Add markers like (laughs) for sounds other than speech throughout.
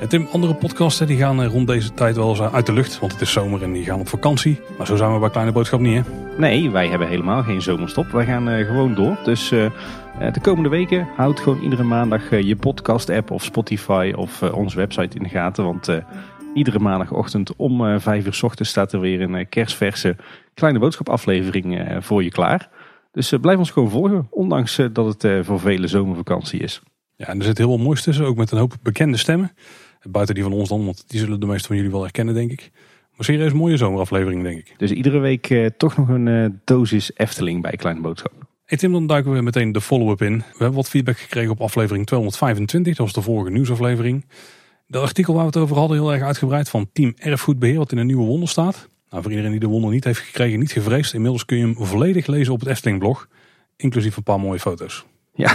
En Tim, andere podcasten die gaan eh, rond deze tijd wel eens eh, uit de lucht, want het is zomer en die gaan op vakantie. Maar zo zijn we bij Kleine Boodschap niet hè? Nee, wij hebben helemaal geen zomerstop. Wij gaan uh, gewoon door. Dus uh, de komende weken houd gewoon iedere maandag uh, je podcast app of Spotify of onze website in de gaten. Want iedere maandagochtend om vijf uur s ochtends staat er weer een kerstverse Kleine Boodschap aflevering voor je klaar. Dus blijf ons gewoon volgen, ondanks dat het voor vele zomervakantie is. Ja, en er zit heel veel moois tussen, ook met een hoop bekende stemmen. Buiten die van ons dan, want die zullen de meeste van jullie wel herkennen, denk ik. Maar serieus mooie zomeraflevering, denk ik. Dus iedere week eh, toch nog een uh, dosis Efteling bij Kleine Boodschap. Hey Tim, dan duiken we meteen de follow-up in. We hebben wat feedback gekregen op aflevering 225. Dat was de vorige nieuwsaflevering. De artikel waar we het over hadden, heel erg uitgebreid, van Team Erfgoedbeheer, wat in een nieuwe wonder staat. Nou, voor iedereen die de wonder niet heeft gekregen, niet gevreesd. Inmiddels kun je hem volledig lezen op het Efteling blog. Inclusief een paar mooie foto's. Ja,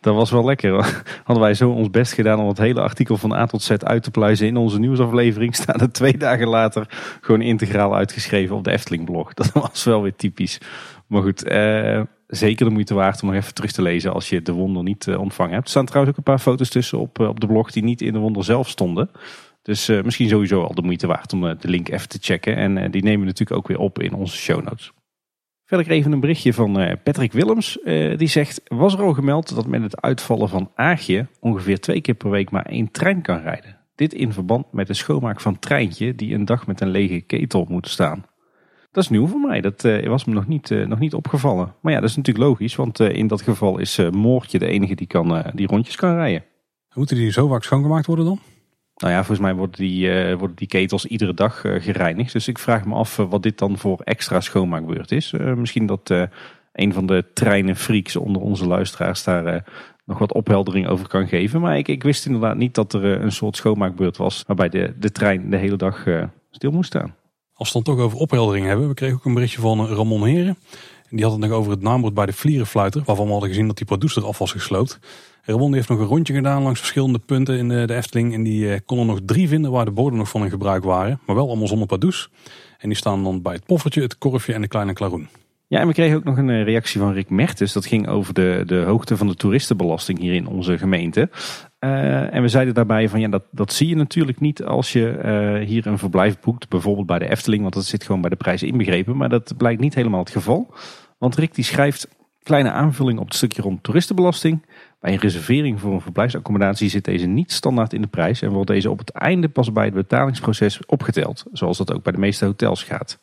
dat was wel lekker. Hadden wij zo ons best gedaan om het hele artikel van A tot Z uit te pluizen in onze nieuwsaflevering. Staan er twee dagen later gewoon integraal uitgeschreven op de Efteling blog. Dat was wel weer typisch. Maar goed, eh, zeker de moeite waard om nog even terug te lezen als je de wonder niet eh, ontvangen hebt. Er staan trouwens ook een paar foto's tussen op, eh, op de blog die niet in de wonder zelf stonden. Dus uh, misschien sowieso al de moeite waard om de link even te checken. En die nemen we natuurlijk ook weer op in onze show notes. Verder even een berichtje van eh, Patrick Willems. Uh, die zegt, was er al gemeld dat met het uitvallen van Aagje ongeveer twee keer per week maar één trein kan rijden. Dit in verband met de schoonmaak van Treintje die een dag met een lege ketel moet staan. Dat is nieuw voor mij, dat uh, was me nog niet, nog niet opgevallen. Maar ja, dat is natuurlijk logisch, want in dat geval is Moortje de enige die, kan, die rondjes kan rijden. Moeten die zo vaak schoongemaakt worden dan? Nou ja, volgens mij worden die, worden die ketels iedere dag uh, gereinigd. Dus ik vraag me af uh, wat dit dan voor extra schoonmaakbeurt is. misschien dat een van de treinenfreaks onder onze luisteraars daar nog wat opheldering over kan geven. Maar ik, ik wist inderdaad niet dat er een soort schoonmaakbeurt was waarbij de, de trein de hele dag stil moest staan. Als we het dan toch over opheldering hebben. We kregen ook een berichtje van Ramon Heren. Die had het nog over het naambord bij de Vlierenfluiter. Waarvan we hadden gezien dat die producer af was gesloopt. Ramon heeft nog een rondje gedaan langs verschillende punten in de, Efteling. En die eh, kon er nog drie vinden waar de borden nog van in gebruik waren. Maar wel allemaal zonder padoes. En die staan dan bij het poffertje, het korfje en de kleine klaroen. Ja, en we kregen ook nog een eh, reactie van Rick Mertens. Dat ging over de, de hoogte van de toeristenbelasting hier in onze gemeente. En we zeiden daarbij van ja, dat, dat zie je natuurlijk niet als je hier een verblijf boekt. Bijvoorbeeld bij de Efteling, want dat zit gewoon bij de prijs inbegrepen. Maar dat blijkt niet helemaal het geval. Want Rick die schrijft kleine aanvulling op het stukje rond toeristenbelasting. Bij een reservering voor een verblijfsaccommodatie zit deze niet standaard in de prijs en wordt deze op het einde pas bij het betalingsproces opgeteld, zoals dat ook bij de meeste hotels gaat.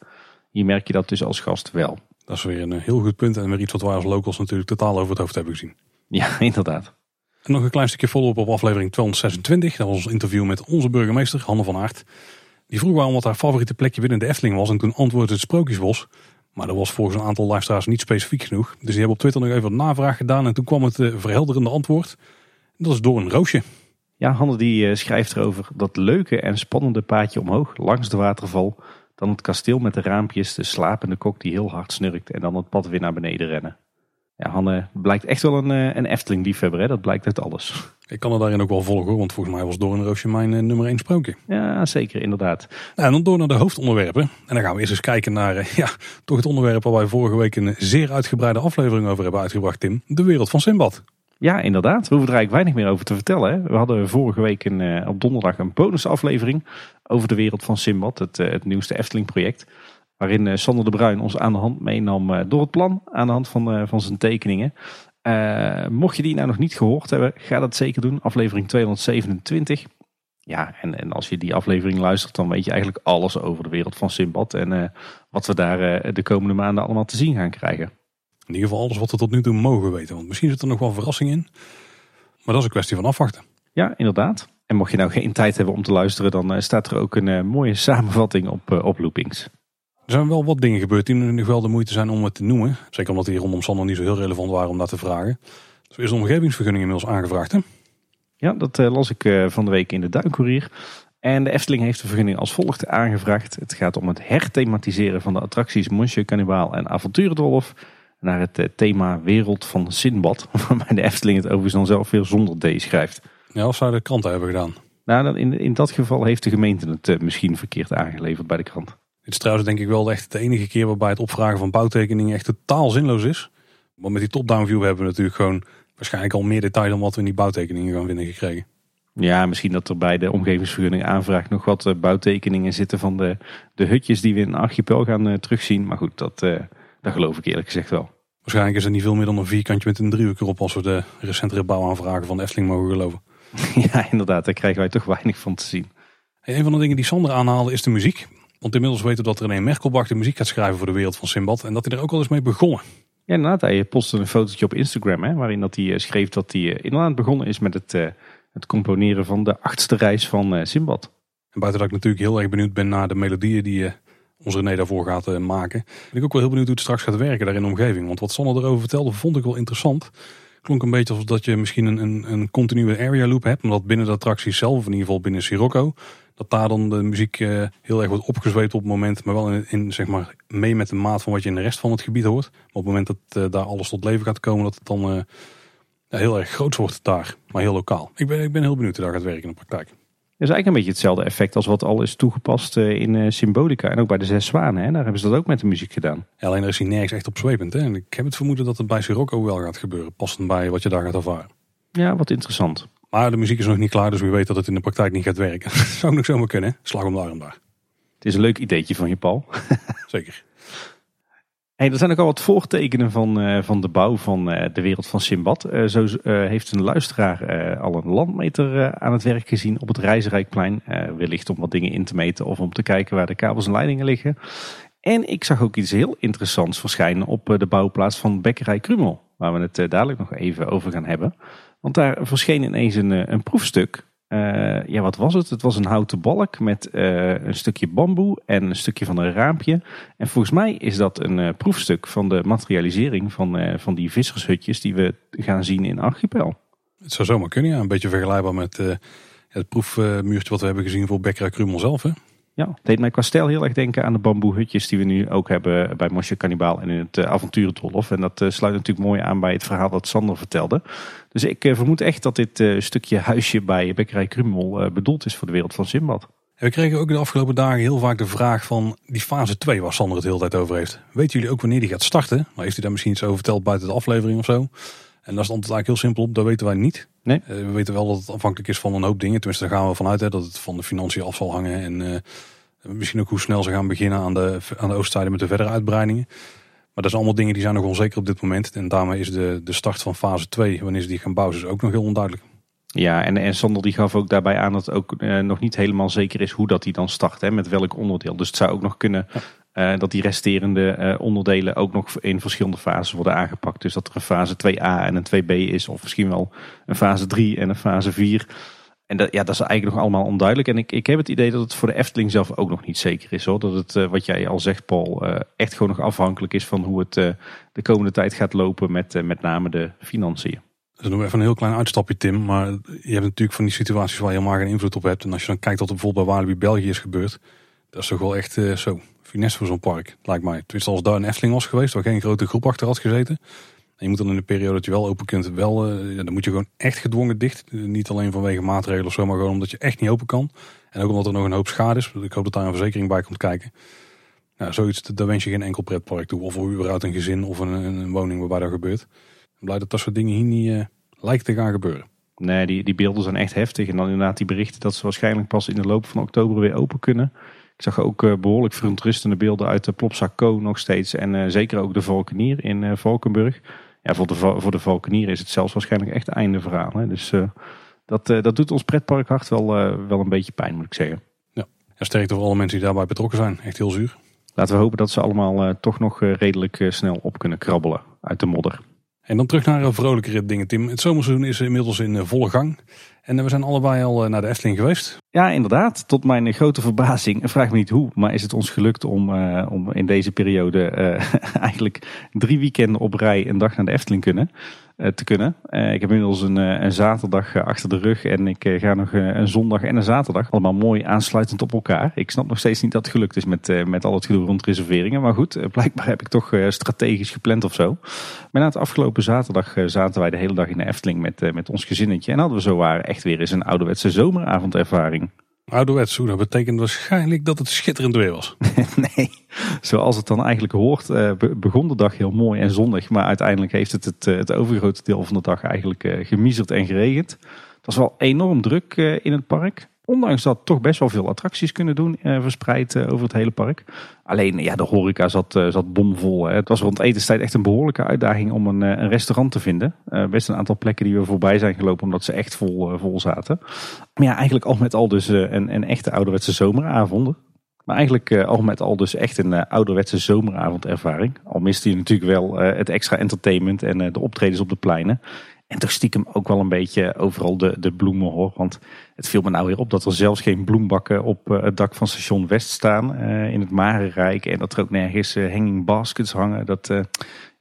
Hier merk je dat dus als gast wel. Dat is weer een heel goed punt en weer iets wat wij als locals natuurlijk totaal over het hoofd hebben gezien. Ja, (laughs) inderdaad. En nog een klein stukje follow-up op aflevering 226. Dat was ons interview met onze burgemeester, Hanne van Aert. Die vroeg waarom wat haar favoriete plekje binnen de Efteling was en toen antwoordde het Sprookjesbos. Maar dat was volgens een aantal luisteraars niet specifiek genoeg. Dus die hebben op Twitter nog even een navraag gedaan. En toen kwam het uh, verhelderende antwoord. Dat is door een roosje. Ja, Hanne die uh, schrijft erover dat leuke en spannende paadje omhoog langs de waterval. Dan het kasteel met de raampjes, de slapende kok die heel hard snurkt. En dan het pad weer naar beneden rennen. Ja, Hanne blijkt echt wel een, eh, een Efteling-liefhebber. Dat blijkt uit alles. Ik kan er daarin ook wel volgen, want volgens mij was Doornroosje mijn uh, nummer 1 sprookje. Ja, zeker, inderdaad. Nou, en dan door naar de hoofdonderwerpen. En dan gaan we eerst eens kijken naar uh, ja, toch het onderwerp waar wij vorige week een zeer uitgebreide aflevering over hebben uitgebracht, Tim. De wereld van Simbad. Ja, inderdaad. We hoeven er eigenlijk weinig meer over te vertellen. Hè? We hadden vorige week een, op donderdag een bonusaflevering over de wereld van Simbad, het, het nieuwste Efteling-project. Waarin eh, Sander de Bruin ons aan de hand meenam eh, door het plan. Aan de hand van, eh, van zijn tekeningen. mocht je die nou nog niet gehoord hebben, ga dat zeker doen. Aflevering 227. Ja, en, en als je die aflevering luistert, dan weet je eigenlijk alles over de wereld van Simbad. En wat we daar de komende maanden allemaal te zien gaan krijgen. In ieder geval alles wat we tot nu toe mogen weten. Want misschien zit er nog wel verrassing in. Maar dat is een kwestie van afwachten. Ja, inderdaad. En mocht je nou geen tijd hebben om te luisteren, dan staat er ook een mooie samenvatting op, op Loopings. Er zijn wel wat dingen gebeurd die nog wel de moeite zijn om het te noemen. Zeker omdat die rondom Sander niet zo heel relevant waren om dat te vragen. Dus er is een omgevingsvergunning inmiddels aangevraagd hè? Ja, dat uh, las ik uh, van de week in de Duinkoerier. En de Efteling heeft de vergunning als volgt aangevraagd. Het gaat om het herthematiseren van de attracties Monsieur Cannibal en Avonturendolf naar het uh, thema Wereld van Sinbad. (laughs) Waarbij de Efteling het overigens dan zelf weer zonder D schrijft. Ja, of zou de kranten hebben gedaan. Nou, in, in dat geval heeft de gemeente het misschien verkeerd aangeleverd bij de krant. Dit is trouwens denk ik wel echt de enige keer waarbij het opvragen van bouwtekeningen echt totaal zinloos is. Want met die top-down view hebben we natuurlijk gewoon waarschijnlijk al meer detail dan wat we in die bouwtekeningen gaan vinden gekregen. Ja, misschien dat er bij de omgevingsvergunning aanvraag nog wat bouwtekeningen zitten van de, de hutjes die we in archipel gaan terugzien. Maar goed, dat, dat geloof ik eerlijk gezegd wel. Waarschijnlijk is er niet veel meer dan een vierkantje met een driehoek erop als we de recentere bouwaanvragen van de Efteling mogen geloven. (laughs) Ja, inderdaad, daar krijgen wij toch weinig van te zien. een van de dingen die Sander aanhaalde is de muziek. Want inmiddels weten we dat René Merkelbach de muziek gaat schrijven voor de wereld van Simbad. En dat hij er ook al eens mee begonnen. Ja, inderdaad. Hij postte een fotootje op Instagram hè, waarin dat hij eh, schreef dat hij eh, inderdaad begonnen is met het, uh, het componeren van de achtste reis van Simbad. En buiten dat ik natuurlijk heel erg benieuwd ben naar de melodieën die onze René daarvoor gaat maken. Ben ik ook wel heel benieuwd hoe het straks gaat werken daar in de omgeving. Want wat Sander erover vertelde vond ik wel interessant. Klonk een beetje alsof dat je misschien een, een, een continue area loop hebt. Maar dat binnen de attractie zelf, in ieder geval binnen Sirocco, dat daar dan de muziek uh, heel erg wordt opgezweept op het moment. Maar wel in, in, zeg maar, mee met de maat van wat je in de rest van het gebied hoort. Maar op het moment dat uh, daar alles tot leven gaat komen, dat het dan uh, heel erg groot wordt daar. Maar heel lokaal. Ik ben, ik ben heel benieuwd hoe dat gaat werken in de praktijk. Dat is eigenlijk een beetje hetzelfde effect als wat al is toegepast in Symbolica. En ook bij de Zes Zwanen. Hè? Daar hebben ze dat ook met de muziek gedaan. Ja, alleen er is hij nergens echt op zwepend. Hè? En ik heb het vermoeden dat het bij Sirocco wel gaat gebeuren. Passend bij wat je daar gaat ervaren. Ja, wat interessant. Maar de muziek is nog niet klaar, dus wie weet dat het in de praktijk niet gaat werken. Dat (laughs) zou nog zomaar kunnen. Slag om de arm daar. Het is een leuk ideetje van je, Paul. (laughs) Zeker. Hey, er zijn ook al wat voortekenen van, uh, van de bouw van uh, de wereld van Simbad. Uh, zo heeft een luisteraar al een landmeter aan het werk gezien op het Reizenrijkplein. wellicht om wat dingen in te meten of om te kijken waar de kabels en leidingen liggen. En ik zag ook iets heel interessants verschijnen op de bouwplaats van Bekkerij Krumel. Waar we het dadelijk nog even over gaan hebben. Want daar verscheen ineens een, eh, een proefstuk. Uh, ja, wat was het? Het was een houten balk met uh, een stukje bamboe en een stukje van een raampje. En volgens mij is dat een proefstuk van de materialisering van, van die vissershutjes die we gaan zien in Archipel. Het zou zomaar kunnen, ja. Een beetje vergelijkbaar met het proefmuurtje wat we hebben gezien voor Bekkera Krumel zelf. Hè? Ja, deed mij qua heel erg denken aan de bamboehutjes die we nu ook hebben bij Mosje Cannibal en in het uh. En dat uh, sluit natuurlijk mooi aan bij het verhaal dat Sander vertelde. Dus ik uh, vermoed echt dat dit stukje huisje bij Bekkerij Krumel bedoeld is voor de wereld van Simbad. we kregen ook de afgelopen dagen heel vaak de vraag van die fase 2 waar Sander het de hele tijd over heeft. Weten jullie ook wanneer die gaat starten? Maar heeft hij daar misschien iets over verteld buiten de aflevering of zo? En dat is antwoord eigenlijk heel simpel op, dat weten wij niet. Nee. we weten wel dat het afhankelijk is van een hoop dingen. Tenminste, daar gaan we vanuit hè, dat het van de financiën af zal hangen. En Misschien ook hoe snel ze gaan beginnen aan de, aan de oostzijde met de verdere uitbreidingen. Maar dat zijn allemaal dingen die zijn nog onzeker op dit moment. En daarmee is de, de start van fase 2, wanneer ze die gaan bouwen, is ook nog heel onduidelijk. Ja, en, en Sander die gaf ook daarbij aan dat het ook eh, nog niet helemaal zeker is hoe dat die dan start. Hè, met welk onderdeel. Dus het zou ook nog kunnen uh, dat die resterende uh, onderdelen ook nog in verschillende fases worden aangepakt. Dus dat er een fase 2a en een 2b is. Of misschien wel een fase 3 en een fase 4. En dat, ja, dat is eigenlijk nog allemaal onduidelijk. En ik, ik heb het idee dat het voor de Efteling zelf ook nog niet zeker is. Hoor. Dat het, uh, wat jij al zegt Paul, echt gewoon nog afhankelijk is van hoe het de komende tijd gaat lopen met met name de financiën. Dan doen we even een heel klein uitstapje Tim. Maar je hebt natuurlijk van die situaties waar je helemaal geen invloed op hebt. En als je dan kijkt wat er bijvoorbeeld bij Walibi België is gebeurd. Dat is toch wel echt zo finesse voor zo'n park, lijkt mij. Tenminste als daar een Efteling was geweest, waar geen grote groep achter had gezeten je moet dan in de periode dat je wel open kunt, wel, uh, ja, dan moet je gewoon echt gedwongen dicht. Niet alleen vanwege maatregelen of zo, maar gewoon omdat je echt niet open kan. En ook omdat er nog een hoop schade is. Ik hoop dat daar een verzekering bij komt kijken. Nou, zoiets, daar wens je geen enkel pretpark toe. Of überhaupt een gezin of een, een woning waarbij dat gebeurt. Ik blij dat dat soort dingen hier niet uh, lijkt te gaan gebeuren. Nee, die, die beelden zijn echt heftig. En dan inderdaad die berichten dat ze waarschijnlijk pas in de loop van oktober weer open kunnen. Ik zag ook uh, behoorlijk verontrustende beelden uit de Plopsa nog steeds. En zeker ook de Valkenier in Valkenburg ja, voor, de, voor de Valkenier is het zelfs waarschijnlijk echt einde verhaal. Hè? Dus dat, dat doet ons pretparkhart wel, uh, wel een beetje pijn, moet ik zeggen. Ja, ja sterkte voor alle mensen die daarbij betrokken zijn. Echt heel zuur. Laten we hopen dat ze allemaal toch nog redelijk snel op kunnen krabbelen uit de modder. En dan terug naar vrolijkere dingen, Tim. Het zomerseizoen is inmiddels in volle gang. En we zijn allebei al naar de Efteling geweest. Ja, inderdaad. Tot mijn grote verbazing, vraag me niet hoe, maar is het ons gelukt om, uh, om in deze periode uh, (laughs) eigenlijk drie weekenden op rij een dag naar de Efteling kunnen. Te kunnen. ik heb inmiddels een, een zaterdag achter de rug en ik ga nog een zondag en een zaterdag. Allemaal mooi aansluitend op elkaar. Ik snap nog steeds niet dat het gelukt is met, met al het gedoe rond reserveringen. Maar goed, blijkbaar heb ik toch strategisch gepland of zo. Maar na het afgelopen zaterdag zaten wij de hele dag in de Efteling met, met ons gezinnetje. En hadden we zo waar echt weer eens een ouderwetse zomeravondervaring. Ouderwets, dat betekent waarschijnlijk dat het schitterend weer was. (laughs) nee, zoals het dan eigenlijk hoort, eh, begon de dag heel mooi en zonnig. Maar uiteindelijk heeft het het, eh, het overgrote deel van de dag eigenlijk gemiezerd en geregend. Het was wel enorm druk in het park. Ondanks dat toch best wel veel attracties kunnen doen, eh, verspreid eh, over het hele park. Alleen ja, de horeca zat, uh, zat bomvol. Hè. Het was rond etenstijd echt een behoorlijke uitdaging om een, een restaurant te vinden. best een aantal plekken die we voorbij zijn gelopen omdat ze echt vol, vol zaten. Maar ja, eigenlijk al met al dus een, een echte ouderwetse zomeravonden. Maar eigenlijk al met al dus echt een ouderwetse zomeravondervaring. Al miste je natuurlijk wel het extra entertainment en de optredens op de pleinen. En toch stiekem ook wel een beetje overal de, de bloemen hoor. Want het viel me nou weer op dat er zelfs geen bloembakken op eh, het dak van station West staan. Uh, in het Marenrijk. En dat er ook nergens uh, hanging baskets hangen. Dat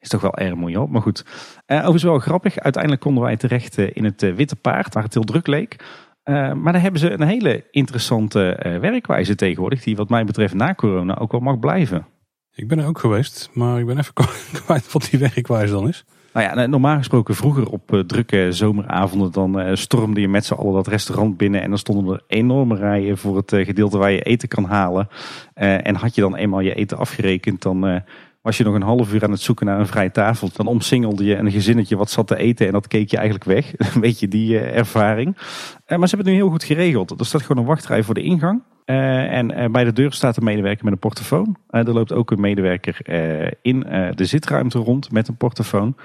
is toch wel erg mooi op. Maar goed, overigens wel grappig. Uiteindelijk konden wij terecht in het Witte Paard. Waar het heel druk leek. maar daar hebben ze een hele interessante werkwijze tegenwoordig. Die wat mij betreft na corona ook wel mag blijven. Ik ben er ook geweest. Maar ik ben even (laughs) kwijt wat die werkwijze dan is. Nou ja, normaal gesproken vroeger op uh, drukke zomeravonden dan uh, stormde je met z'n allen dat restaurant binnen en dan stonden er enorme rijen voor het uh, gedeelte waar je eten kan halen. en had je dan eenmaal je eten afgerekend, dan was je nog een half uur aan het zoeken naar een vrije tafel. Dan omsingelde je een gezinnetje wat zat te eten en dat keek je eigenlijk weg. (laughs) een beetje die ervaring. maar ze hebben het nu heel goed geregeld. Er staat gewoon een wachtrij voor de ingang. En bij de deur staat een medewerker met een portofoon. er loopt ook een medewerker in de zitruimte rond met een portofoon.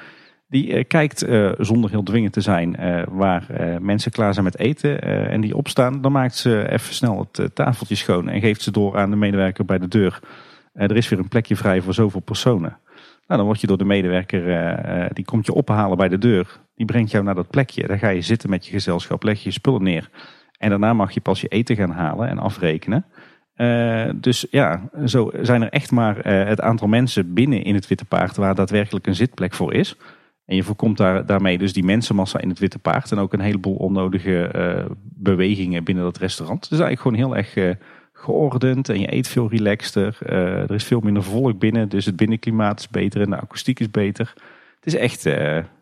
Die kijkt zonder heel dwingend te zijn waar mensen klaar zijn met eten en die opstaan. Dan maakt ze even snel het tafeltje schoon en geeft ze door aan de medewerker bij de deur. er is weer een plekje vrij voor zoveel personen. Nou, dan word je door de medewerker, die komt je ophalen bij de deur. Die brengt jou naar dat plekje. Daar ga je zitten met je gezelschap, leg je je spullen neer. En daarna mag je pas je eten gaan halen en afrekenen. dus ja, zo zijn er echt maar het aantal mensen binnen in het Witte Paard waar daadwerkelijk een zitplek voor is. En je voorkomt daar, daarmee dus die mensenmassa in het Witte Paard. En ook een heleboel onnodige uh, bewegingen binnen dat restaurant. Het is eigenlijk gewoon heel erg geordend. En je eet veel relaxter. Er is veel minder volk binnen. Dus het binnenklimaat is beter en de akoestiek is beter. Het is echt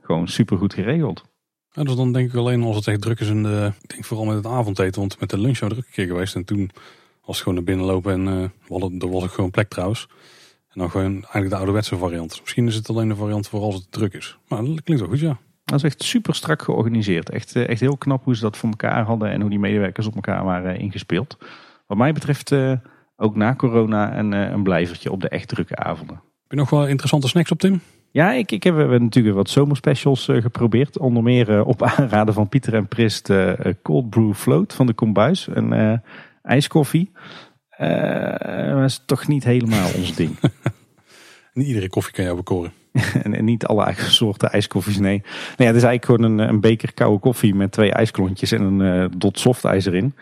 gewoon super goed geregeld. Ja, dus dan denk ik alleen als het echt druk is. En de, ik denk vooral met het avondeten. Want met de lunch we druk een keer geweest. En toen was het gewoon naar binnen lopen. En we hadden, er was ook gewoon plek trouwens. En dan gewoon eigenlijk de ouderwetse variant. Misschien is het alleen de variant voor als het druk is. Maar dat klinkt wel goed, ja. Dat is echt super strak georganiseerd. Echt, eh, echt heel knap hoe ze dat voor elkaar hadden en hoe die medewerkers op elkaar waren ingespeeld. Wat mij betreft uh, ook na corona een, uh, een blijvertje op de echt drukke avonden. Heb je nog wel interessante snacks op Tim? Ja, ik, ik heb we natuurlijk wat zomerspecials uh, geprobeerd. Onder meer op (laughs) aanraden van Pieter en Prist Cold Brew Float van de Kombuis. Een ijskoffie. Dat is toch niet helemaal (laughs) ons ding. niet iedere koffie kan jou bekoren. (laughs) en, niet alle soorten ijskoffies, nee. nee ja, het is eigenlijk gewoon een, een beker koude koffie met twee ijsklontjes en een uh, dot softijs erin.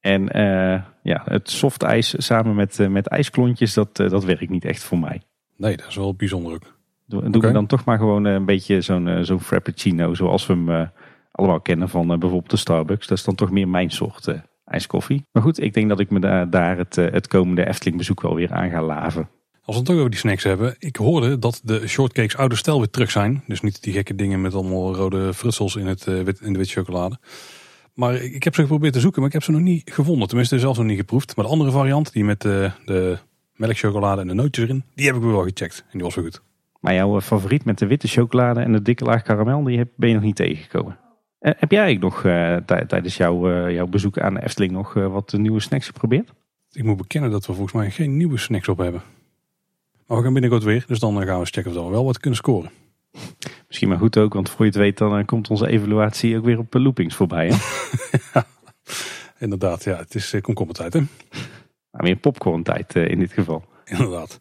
En uh, ja, het softijs samen met, uh, met ijsklontjes, dat, dat werkt niet echt voor mij. Nee, dat is wel bijzonder ook. Doe, okay. we dan toch maar gewoon een beetje zo'n zo'n frappuccino zoals we hem allemaal kennen van bijvoorbeeld de Starbucks. Dat is dan toch meer mijn soort ijskoffie. Maar goed, ik denk dat ik me daar, daar het, eh, het komende Efteling bezoek wel weer aan ga laven. Als we het toch over die snacks hebben. Ik hoorde dat de shortcakes oude stijl weer terug zijn. Dus niet die gekke dingen met allemaal rode frutsels in, het, eh, in de witte chocolade. Maar ik heb ze geprobeerd te zoeken, maar ik heb ze nog niet gevonden. Tenminste, zelfs nog niet geproefd. Maar de andere variant, die met de, de melkchocolade en de nootjes erin, die heb ik wel gecheckt. En die was wel goed. Maar jouw favoriet met de witte chocolade en de dikke laag karamel, die ben je nog niet tegengekomen? Eh, heb jij eigenlijk nog uh, tijdens jouw, jouw bezoek aan de Efteling nog wat nieuwe snacks geprobeerd? Ik moet bekennen dat we volgens mij geen nieuwe snacks op hebben. Maar we gaan binnenkort weer, dus dan gaan we eens checken of we wel wat kunnen scoren. (laughs) Misschien maar goed ook, want voor je het weet dan komt onze evaluatie ook weer op loopings voorbij. Hè? (laughs) ja, inderdaad, ja, het is komkommertijd hè. Nou, meer popcorn tijd in dit geval. Inderdaad.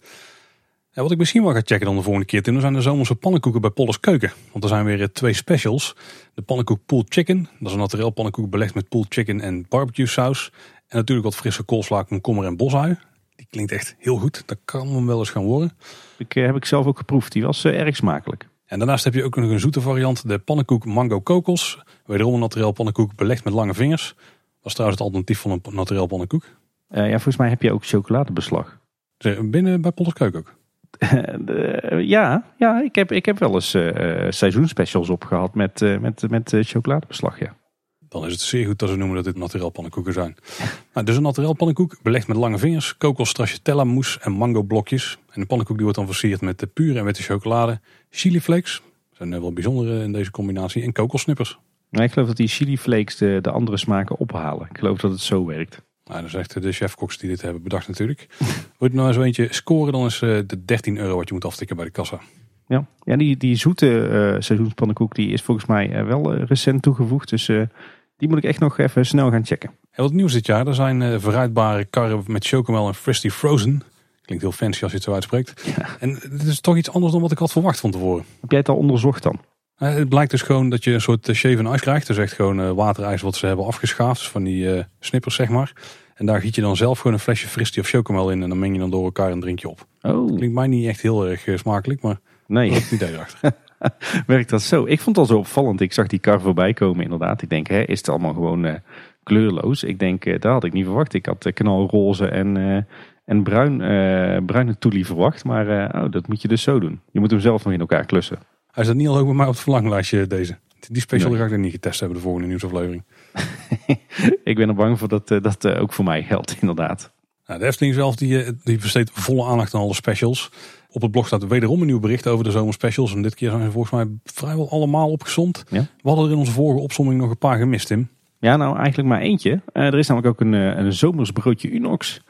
Wat ik misschien wel ga checken dan de volgende keer, Tim, zijn de zomerse pannenkoeken bij Polles Keuken. Want er zijn weer eh, twee specials. De pannenkoek pulled chicken. Dat is een naturel pannenkoek belegd met pulled chicken en barbecue saus. En natuurlijk wat frisse koolsla, komkommer en bosui. Die klinkt echt heel goed. Dat kan hem wel eens gaan worden. Ik, uh, heb ik zelf ook geproefd. Die was uh, erg smakelijk. En daarnaast heb je ook nog een zoete variant, de pannenkoek mango kokos. Wederom een naturel pannenkoek belegd met lange vingers. Dat is trouwens het alternatief van een naturel pannenkoek. Uh, ja, volgens mij heb je ook chocoladebeslag. Binnen bij Polderkeuk ook? (laughs) ja, ja ik, heb, ik heb wel eens uh, seizoenspecials opgehad met, uh, met, met chocoladebeslag, ja. Dan is het zeer goed dat ze noemen dat dit naturel pannenkoeken zijn. nou, dus een naturel pannenkoek, belegd met lange vingers, kokos, stracciatella mousse en mango blokjes. En de pannenkoek die wordt dan versierd met de pure en witte chocolade, chili flakes, zijn wel bijzondere in deze combinatie, en kokosnippers. Nee, ik geloof dat die chili flakes de, de andere smaken ophalen. Ik geloof dat het zo werkt. Nou, dat is echt de chefkoks die dit hebben bedacht natuurlijk. (laughs) Je nou zo eentje scoren, dan is eh, de 13 euro wat je moet aftikken bij de kassa. Ja, ja die, die zoete uh, seizoenspannenkoek die is volgens mij uh, wel recent toegevoegd. Dus die moet ik echt nog even snel gaan checken. Heel wat nieuws dit jaar. Er zijn verruitbare karren met chocomel en Frosty Frozen. Klinkt heel fancy als je het zo uitspreekt. Ja. En het is toch iets anders dan wat ik had verwacht van tevoren. Heb jij het al onderzocht dan? Uh, het blijkt dus gewoon dat je een soort shave en ice krijgt. Dus echt gewoon uh, waterijs wat ze hebben afgeschaafd. Dus van die snippers zeg maar. En daar giet je dan zelf gewoon een flesje Fristie of chocomel in. En dan meng je dan door elkaar en drink je op. Oh. Klinkt mij niet echt heel erg smakelijk, maar nee. dat is het idee erachter. (laughs) werkt dat zo. Ik vond het al zo opvallend. Ik zag die kar voorbij komen inderdaad. Ik denk, hè, is het allemaal gewoon uh, kleurloos? Ik denk, uh, dat had ik niet verwacht. Ik had uh, knalroze en, en bruin, bruine toelie verwacht. Maar oh, dat moet je dus zo doen. Je moet hem zelf nog in elkaar klussen. Hij staat niet al ook bij mij op het verlanglijstje deze. Die special nee. ga ik er niet getest hebben de volgende nieuwsaflevering. (laughs) ik ben er bang voor dat dat ook voor mij geldt inderdaad. Nou, de Efteling zelf die, die besteedt volle aandacht aan alle specials. Op het blog staat wederom een nieuw bericht over de zomerspecials. En dit keer zijn ze volgens mij vrijwel allemaal opgezond. Ja? We hadden er in onze vorige opzomming nog een paar gemist, Tim. Ja, nou eigenlijk maar eentje. Uh, er is namelijk ook een, een zomersbroodje Unox.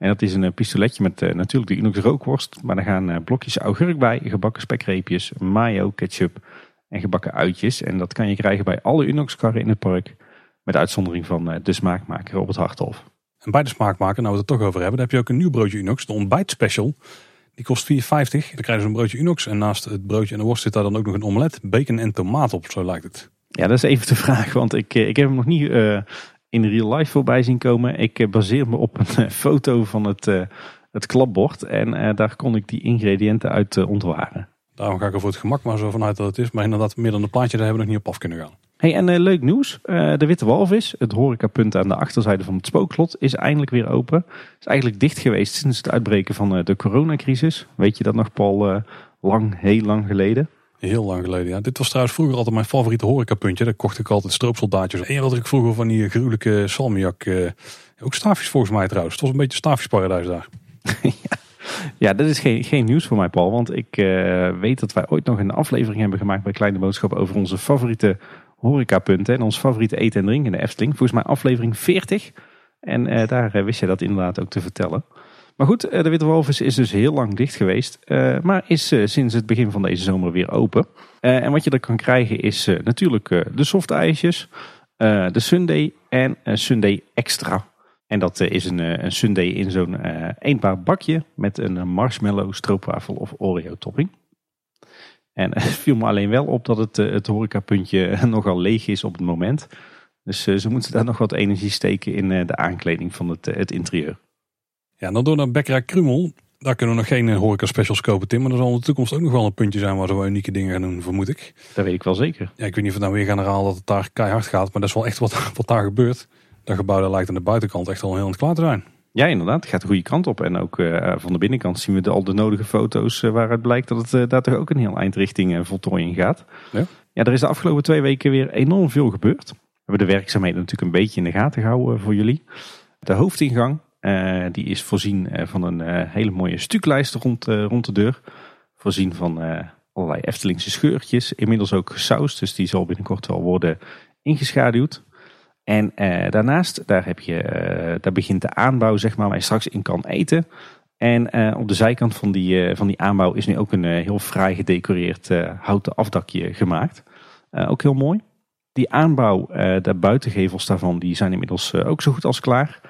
En dat is een uh, pistoletje met natuurlijk de Unox rookworst. Maar daar gaan blokjes augurk bij, gebakken spekreepjes, mayo, ketchup en gebakken uitjes. En dat kan je krijgen bij alle Unox karren in het park. Met uitzondering van de smaakmaker op het Harthof. En bij de smaakmaker, nou we het er toch over hebben, dan heb je ook een nieuw broodje Unox, de ontbijtspecial. Die kost 4,50. Dan krijgen ze een broodje Unox. En naast het broodje en de worst zit daar dan ook nog een omelet, bacon en tomaat op. Zo lijkt het. Ja, dat is even de vraag. Want ik, eh, ik heb hem nog niet uh, in real life voorbij zien komen. Ik uh, baseer me op een foto van het, uh, het klapbord. En daar kon ik die ingrediënten uit ontwaren. Daarom ga ik er voor het gemak maar zo vanuit dat het is. Maar inderdaad, meer dan een plaatje, daar hebben we nog niet op af kunnen gaan. Hey, en uh, leuk nieuws. Uh, de Witte Walvis, het horecapunt aan de achterzijde van het spookslot, is eindelijk weer open. Is eigenlijk dicht geweest sinds het uitbreken van uh, de coronacrisis. Weet je dat nog, Paul? lang, heel lang geleden. Heel lang geleden, ja. Dit was trouwens vroeger altijd mijn favoriete horecapuntje. Daar kocht ik altijd stroopsoldaatjes. En had ik vroeger van die gruwelijke salmiak. ook staafjes volgens mij trouwens. Het was een beetje staafjesparadijs daar. (laughs) ja. Dat is geen, geen nieuws voor mij, Paul. Want ik weet dat wij ooit nog een aflevering hebben gemaakt bij Kleine Boodschap over onze favoriete horecapunten en ons favoriete eten en drinken in de Efteling. Volgens mij aflevering 40. En uh, daar uh, wist je dat inderdaad ook te vertellen. Maar goed, uh, de Witte Walvis is dus heel lang dicht geweest. maar is sinds het begin van deze zomer weer open. en wat je er kan krijgen is natuurlijk de soft ijsjes, de Sunday en Sunday Extra. En dat is een, een Sunday in zo'n eentbaar bakje met een marshmallow, stroopwafel of Oreo topping. En het viel me alleen wel op dat het, eh, het horecapuntje nogal leeg is op het moment. Dus eh, ze moeten daar nog wat energie steken in eh, de aankleding van het, het interieur. Ja, dan door naar Bekkerij Krummel. Daar kunnen we nog geen horeca specials kopen, Tim. Maar er zal in de toekomst ook nog wel een puntje zijn waar ze wel unieke dingen gaan doen, vermoed ik. Dat weet ik wel zeker. Ja, ik weet niet of we nou weer gaan herhalen dat het daar keihard gaat. Maar dat is wel echt wat, (laughs) wat daar gebeurt. Dat gebouw daar lijkt aan de buitenkant echt al heel aan het klaar te zijn. Ja, inderdaad. Het gaat de goede kant op. En ook uh, van de binnenkant zien we de, al de nodige foto's uh, waaruit blijkt dat het uh, daar toch ook een heel eind richting voltooiing gaat. Ja. ja, er is de afgelopen twee weken weer enorm veel gebeurd. We hebben de werkzaamheden natuurlijk een beetje in de gaten gehouden voor jullie. De hoofdingang, die is voorzien van een hele mooie stuklijst rond, rond de deur. Voorzien van allerlei Eftelingse scheurtjes. Inmiddels ook gesausd, dus die zal binnenkort wel worden ingeschaduwd. En daarnaast, daar, heb je, daar begint de aanbouw, zeg maar, waar je straks in kan eten. En op de zijkant van die, van die aanbouw is nu ook een heel fraai gedecoreerd houten afdakje gemaakt. ook heel mooi. Die aanbouw, de buitengevels daarvan, die zijn inmiddels ook zo goed als klaar.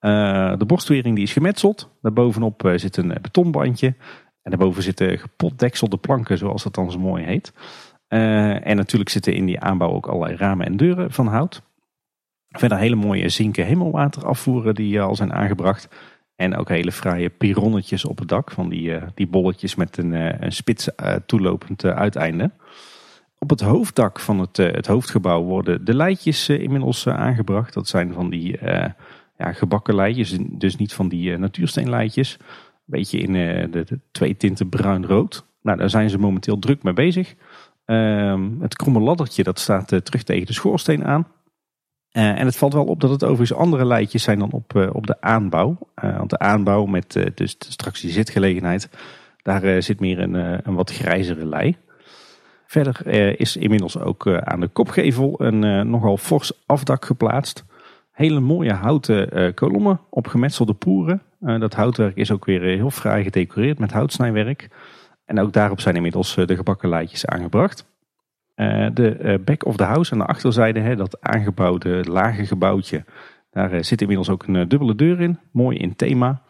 De borstwering die is gemetseld. Daarbovenop zit een betonbandje. En daarboven zitten gepotdekselde planken, zoals dat dan zo mooi heet. en natuurlijk zitten in die aanbouw ook allerlei ramen en deuren van hout. Verder hele mooie zinken hemelwater afvoeren die al zijn aangebracht. En ook hele fraaie pironnetjes op het dak. Van die, die bolletjes met een, een spits toelopend uiteinde. Op het hoofddak van het, het hoofdgebouw worden de leidjes inmiddels aangebracht. Dat zijn van die ja, gebakken leidjes, dus niet van die natuursteenleidjes. Een beetje in de, de twee tinten bruin-rood. Nou, daar zijn ze momenteel druk mee bezig. Ehm, het kromme laddertje dat staat uh, terug tegen de schoorsteen aan. En het valt wel op dat het overigens andere leidjes zijn dan op, op de aanbouw. want de aanbouw met dus straks die zitgelegenheid, daar zit meer een, een wat grijzere lei. Verder is inmiddels ook aan de kopgevel een nogal fors afdak geplaatst. Hele mooie houten kolommen op gemetselde poeren. dat houtwerk is ook weer heel fraai gedecoreerd met houtsnijwerk. En ook daarop zijn inmiddels eh, de gebakken leidjes aangebracht. Eh, de eh, back of the house aan de achterzijde, dat aangebouwde lage gebouwtje, daar zit inmiddels ook een dubbele deur in. Mooi in thema.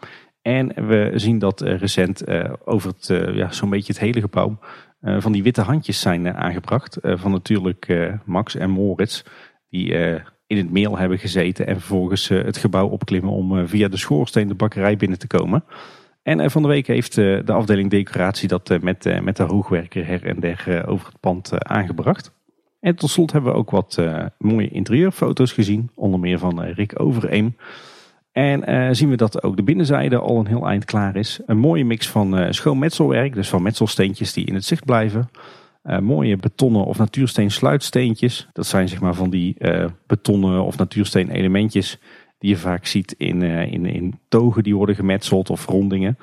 En we zien dat recent over het, ja, zo'n beetje het hele gebouw van die witte handjes zijn aangebracht. van natuurlijk Max en Moritz. Die in het meel hebben gezeten en vervolgens het gebouw opklimmen om via de schoorsteen de bakkerij binnen te komen. En eh, van de week heeft eh, de afdeling decoratie dat eh, met, met de hoogwerker her en der over het pand aangebracht. En tot slot hebben we ook wat mooie interieurfoto's gezien. Onder meer van Rick Overeem. En zien we dat ook de binnenzijde al een heel eind klaar is. Een mooie mix van schoon metselwerk, dus van metselsteentjes die in het zicht blijven. Mooie betonnen of natuursteen sluitsteentjes. Dat zijn zeg maar van die betonnen of natuursteen elementjes die je vaak ziet in, uh, in, in togen die worden gemetseld of rondingen.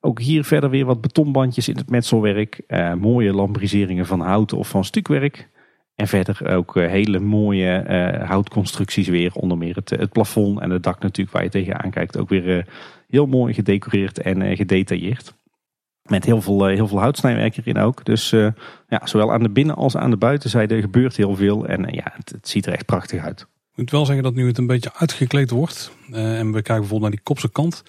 Ook hier verder weer wat betonbandjes in het metselwerk. Mooie lambriseringen van hout of van stukwerk. En verder ook hele mooie houtconstructies weer. Onder meer het, het plafond en het dak natuurlijk waar je tegenaan kijkt. Ook weer heel mooi gedecoreerd en gedetailleerd. Met heel veel, heel veel houtsnijwerk erin ook. Dus ja, zowel aan de binnen- als aan de buitenzijde gebeurt heel veel. En ja, het, het ziet er echt prachtig uit. Ik moet wel zeggen dat nu het een beetje uitgekleed wordt. Uh, en we kijken bijvoorbeeld naar die kopse kant.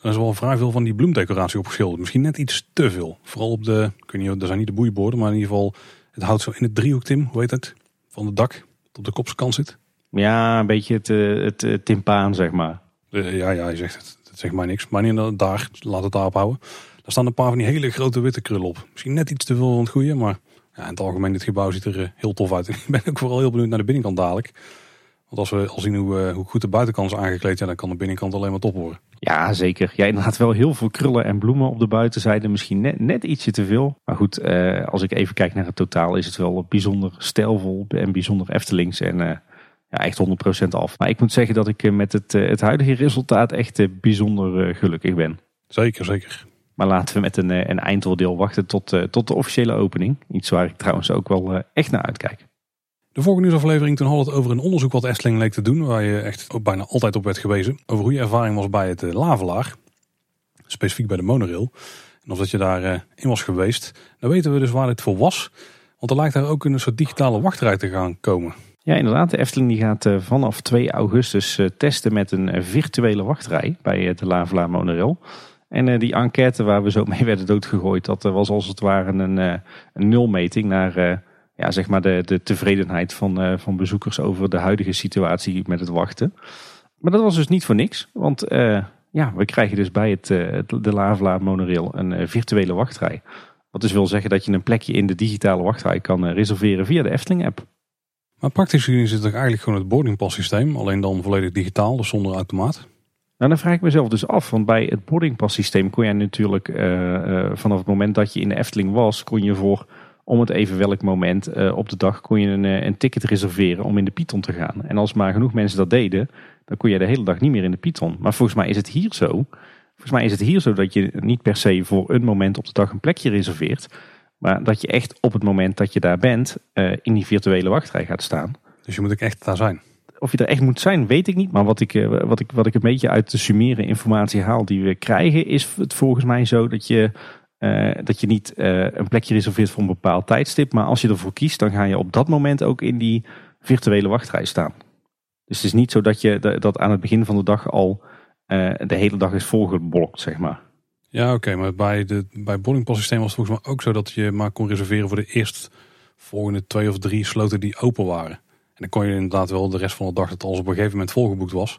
Er is wel vrij veel van die bloemdecoratie opgeschilderd. Misschien net iets te veel. Vooral op de, ik weet niet, er zijn niet de boeiborden, maar in ieder geval het houdt zo in het driehoek, Tim, hoe heet het? Van het dak, dat op de kopse kant zit. Ja, een beetje het, het timpaan, zeg maar. ja, ja, je zegt het. Dat zegt mij niks. Maar niet daar, laat het daarop houden. Daar staan een paar van die hele grote witte krullen op. Misschien net iets te veel van het goede, maar ja, in het algemeen, dit gebouw ziet er heel tof uit. (laughs) ik ben ook vooral heel benieuwd naar de binnenkant dadelijk. Want als we al zien hoe, eh, hoe goed de buitenkant is aangekleed, ja, dan kan de binnenkant alleen maar top worden. Ja, zeker. Ja, inderdaad wel heel veel krullen en bloemen op de buitenzijde. Misschien net, net ietsje te veel. Maar goed, eh, als ik even kijk naar het totaal, is het wel bijzonder stijlvol en bijzonder Eftelings. En uh, ja, echt 100% af. Maar ik moet zeggen dat ik met het, het huidige resultaat echt bijzonder gelukkig ben. Zeker, zeker. Maar laten we met een, een eindoordeel wachten tot, tot de officiële opening. Iets waar ik trouwens ook wel echt naar uitkijk. De vorige nieuwsaflevering toen had het over een onderzoek wat Efteling leek te doen. Waar je echt ook bijna altijd op werd gewezen. Over hoe je ervaring was bij het Lavelaar. Specifiek bij de monorail. En of dat je daar in was geweest. Dan weten we dus waar dit voor was. Want er lijkt daar ook een soort digitale wachtrij te gaan komen. Ja, inderdaad. De Efteling die gaat vanaf 2 augustus testen met een virtuele wachtrij bij de Lavelaar monorail. En die enquête waar we zo (laughs) mee werden doodgegooid, dat was als het ware een, een nulmeting naar ja, zeg maar de, de tevredenheid van, van bezoekers over de huidige situatie met het wachten. Maar dat was dus niet voor niks. Want ja, we krijgen dus bij het, de Lavelaar monorail een virtuele wachtrij. Wat dus wil zeggen dat je een plekje in de digitale wachtrij kan reserveren via de Efteling app. Maar praktisch gezien is het eigenlijk gewoon het boardingpass systeem. Alleen dan volledig digitaal, dus zonder automaat. Nou, dan vraag ik mezelf dus af. Want bij het boardingpass systeem kon je natuurlijk vanaf het moment dat je in de Efteling was, kon je voor om het even welk moment uh, op de dag kon je een, eh, een, ticket reserveren om in de Python te gaan. En als maar genoeg mensen dat deden, dan kon je de hele dag niet meer in de Python. Maar volgens mij is het hier zo. Volgens mij is het hier zo dat je niet per se voor een moment op de dag een plekje reserveert. Maar dat je echt op het moment dat je daar bent, in die virtuele wachtrij gaat staan. Dus je moet ook echt daar zijn. Of je er echt moet zijn, weet ik niet. Maar wat ik, wat ik, wat ik een beetje uit de summeren informatie haal die we krijgen, is het volgens mij zo dat je uh, dat je niet uh, een plekje reserveert voor een bepaald tijdstip. Maar als je ervoor kiest, dan ga je op dat moment ook in die virtuele wachtrij staan. Dus het is niet zo dat je dat aan het begin van de dag al de hele dag is volgeblokt, zeg maar. Ja, oké. maar bij, de, bij systeem was het volgens mij ook zo dat je maar kon reserveren voor de eerst volgende twee of drie sloten die open waren. En dan kon je inderdaad wel de rest van de dag dat alles op een gegeven moment volgeboekt was.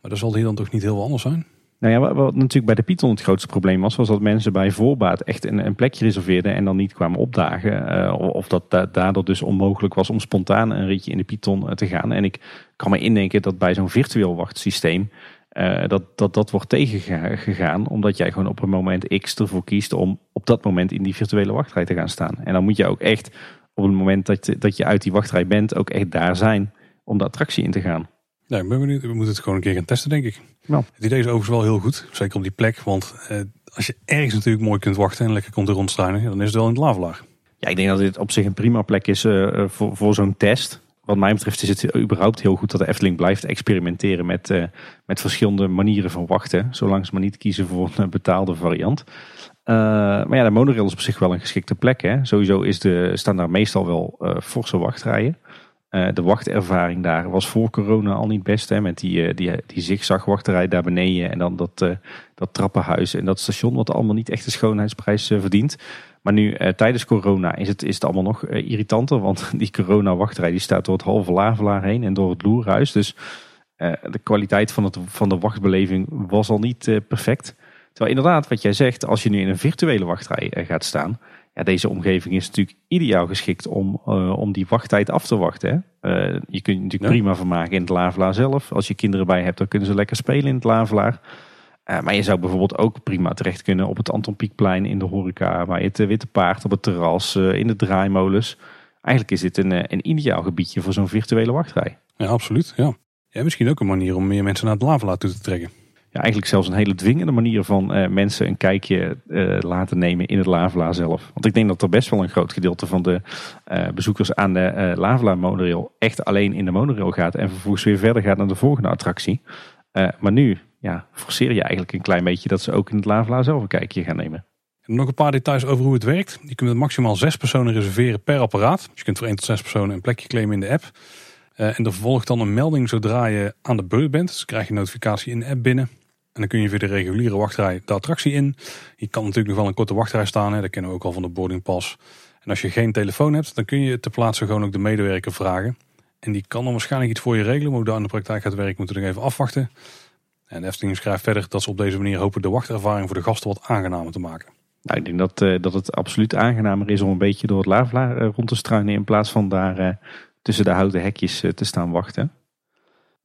Maar dat zal hier dan toch niet heel anders zijn? Nou ja, wat, natuurlijk bij de Python het grootste probleem was, was dat mensen bij voorbaat echt een, een plekje reserveerden en dan niet kwamen opdagen. of dat daardoor dus onmogelijk was om spontaan een ritje in de Python te gaan. En ik kan me indenken dat bij zo'n virtueel wachtsysteem uh, dat, dat dat wordt tegengegaan omdat jij gewoon op een moment X ervoor kiest om op dat moment in die virtuele wachtrij te gaan staan. En dan moet je ook echt op het moment dat, dat je uit die wachtrij bent ook echt daar zijn om de attractie in te gaan. Ja, ik ben benieuwd. We moeten het gewoon een keer gaan testen, denk ik. Nou. Het idee is overigens wel heel goed, zeker op die plek. Want eh, als je ergens natuurlijk mooi kunt wachten en lekker komt er rondstruinen, dan is het wel in het lavelaar. Ja, ik denk dat dit op zich een prima plek is uh, voor, voor zo'n test wat mij betreft is het überhaupt heel goed dat de Efteling blijft experimenteren met, uh, met verschillende manieren van wachten. Zolang ze maar niet kiezen voor een betaalde variant. Uh, maar ja, de monorail is op zich wel een geschikte plek. Hè. Sowieso is de, staan daar meestal wel uh, forse wachtrijen. de wachtervaring daar was voor corona al niet best. Hè, met die, die, die daar beneden. En dan dat, dat trappenhuis en dat station wat allemaal niet echt de schoonheidsprijs verdient. Maar nu eh, tijdens corona is het, is het allemaal nog eh, irritanter. Want (laughs) die corona-wachtrij die staat door het halve Lavelaar heen en door het Loerhuis. Dus eh, de kwaliteit van, het, van de wachtbeleving was al niet perfect. Terwijl inderdaad, wat jij zegt, als je nu in een virtuele wachtrij gaat staan. Ja, deze omgeving is natuurlijk ideaal geschikt om, om die wachttijd af te wachten. Hè? je kunt je natuurlijk prima vermaken in het Lavelaar zelf. Als je kinderen bij hebt, dan kunnen ze lekker spelen in het Lavelaar. Uh, maar je zou bijvoorbeeld ook prima terecht kunnen op het Anton Pieckplein in de horeca, bij het Witte Paard op het terras, in de draaimolens. Eigenlijk is dit een, eh, een ideaal gebiedje voor zo'n virtuele wachtrij. Ja, absoluut. Ja. ja, misschien ook een manier om meer mensen naar het Lavelaar toe te trekken. Eigenlijk zelfs een hele dwingende manier van uh, mensen een kijkje uh, laten nemen in het Lavelaar zelf. Want ik denk dat er best wel een groot gedeelte van de uh, bezoekers aan de Lavelaar monorail echt alleen in de monorail gaat en vervolgens weer verder gaat naar de volgende attractie. maar nu ja, forceer je eigenlijk een klein beetje dat ze ook in het Lavelaar zelf een kijkje gaan nemen. En nog een paar details over hoe het werkt. Je kunt maximaal zes personen reserveren per apparaat. Dus je kunt voor één tot zes personen een plekje claimen in de app. En er volgt dan een melding zodra je aan de beurt bent. Dus krijg je een notificatie in de app binnen. En dan kun je via de reguliere wachtrij de attractie in. Je kan natuurlijk nog wel een korte wachtrij staan. Hè. Dat kennen we ook al van de boardingpas. En als je geen telefoon hebt, dan kun je ter plaatse gewoon ook de medewerker vragen. En die kan dan waarschijnlijk iets voor je regelen. Maar hoe dat in de praktijk gaat werken, moeten we nog even afwachten. En de Efteling schrijft verder dat ze op deze manier hopen de wachtervaring voor de gasten wat aangenamer te maken. Nou, ik denk dat, uh, dat het absoluut aangenamer is om een beetje door het Lavelaar uh, rond te struinen in plaats van daar uh, tussen de houten hekjes te staan wachten.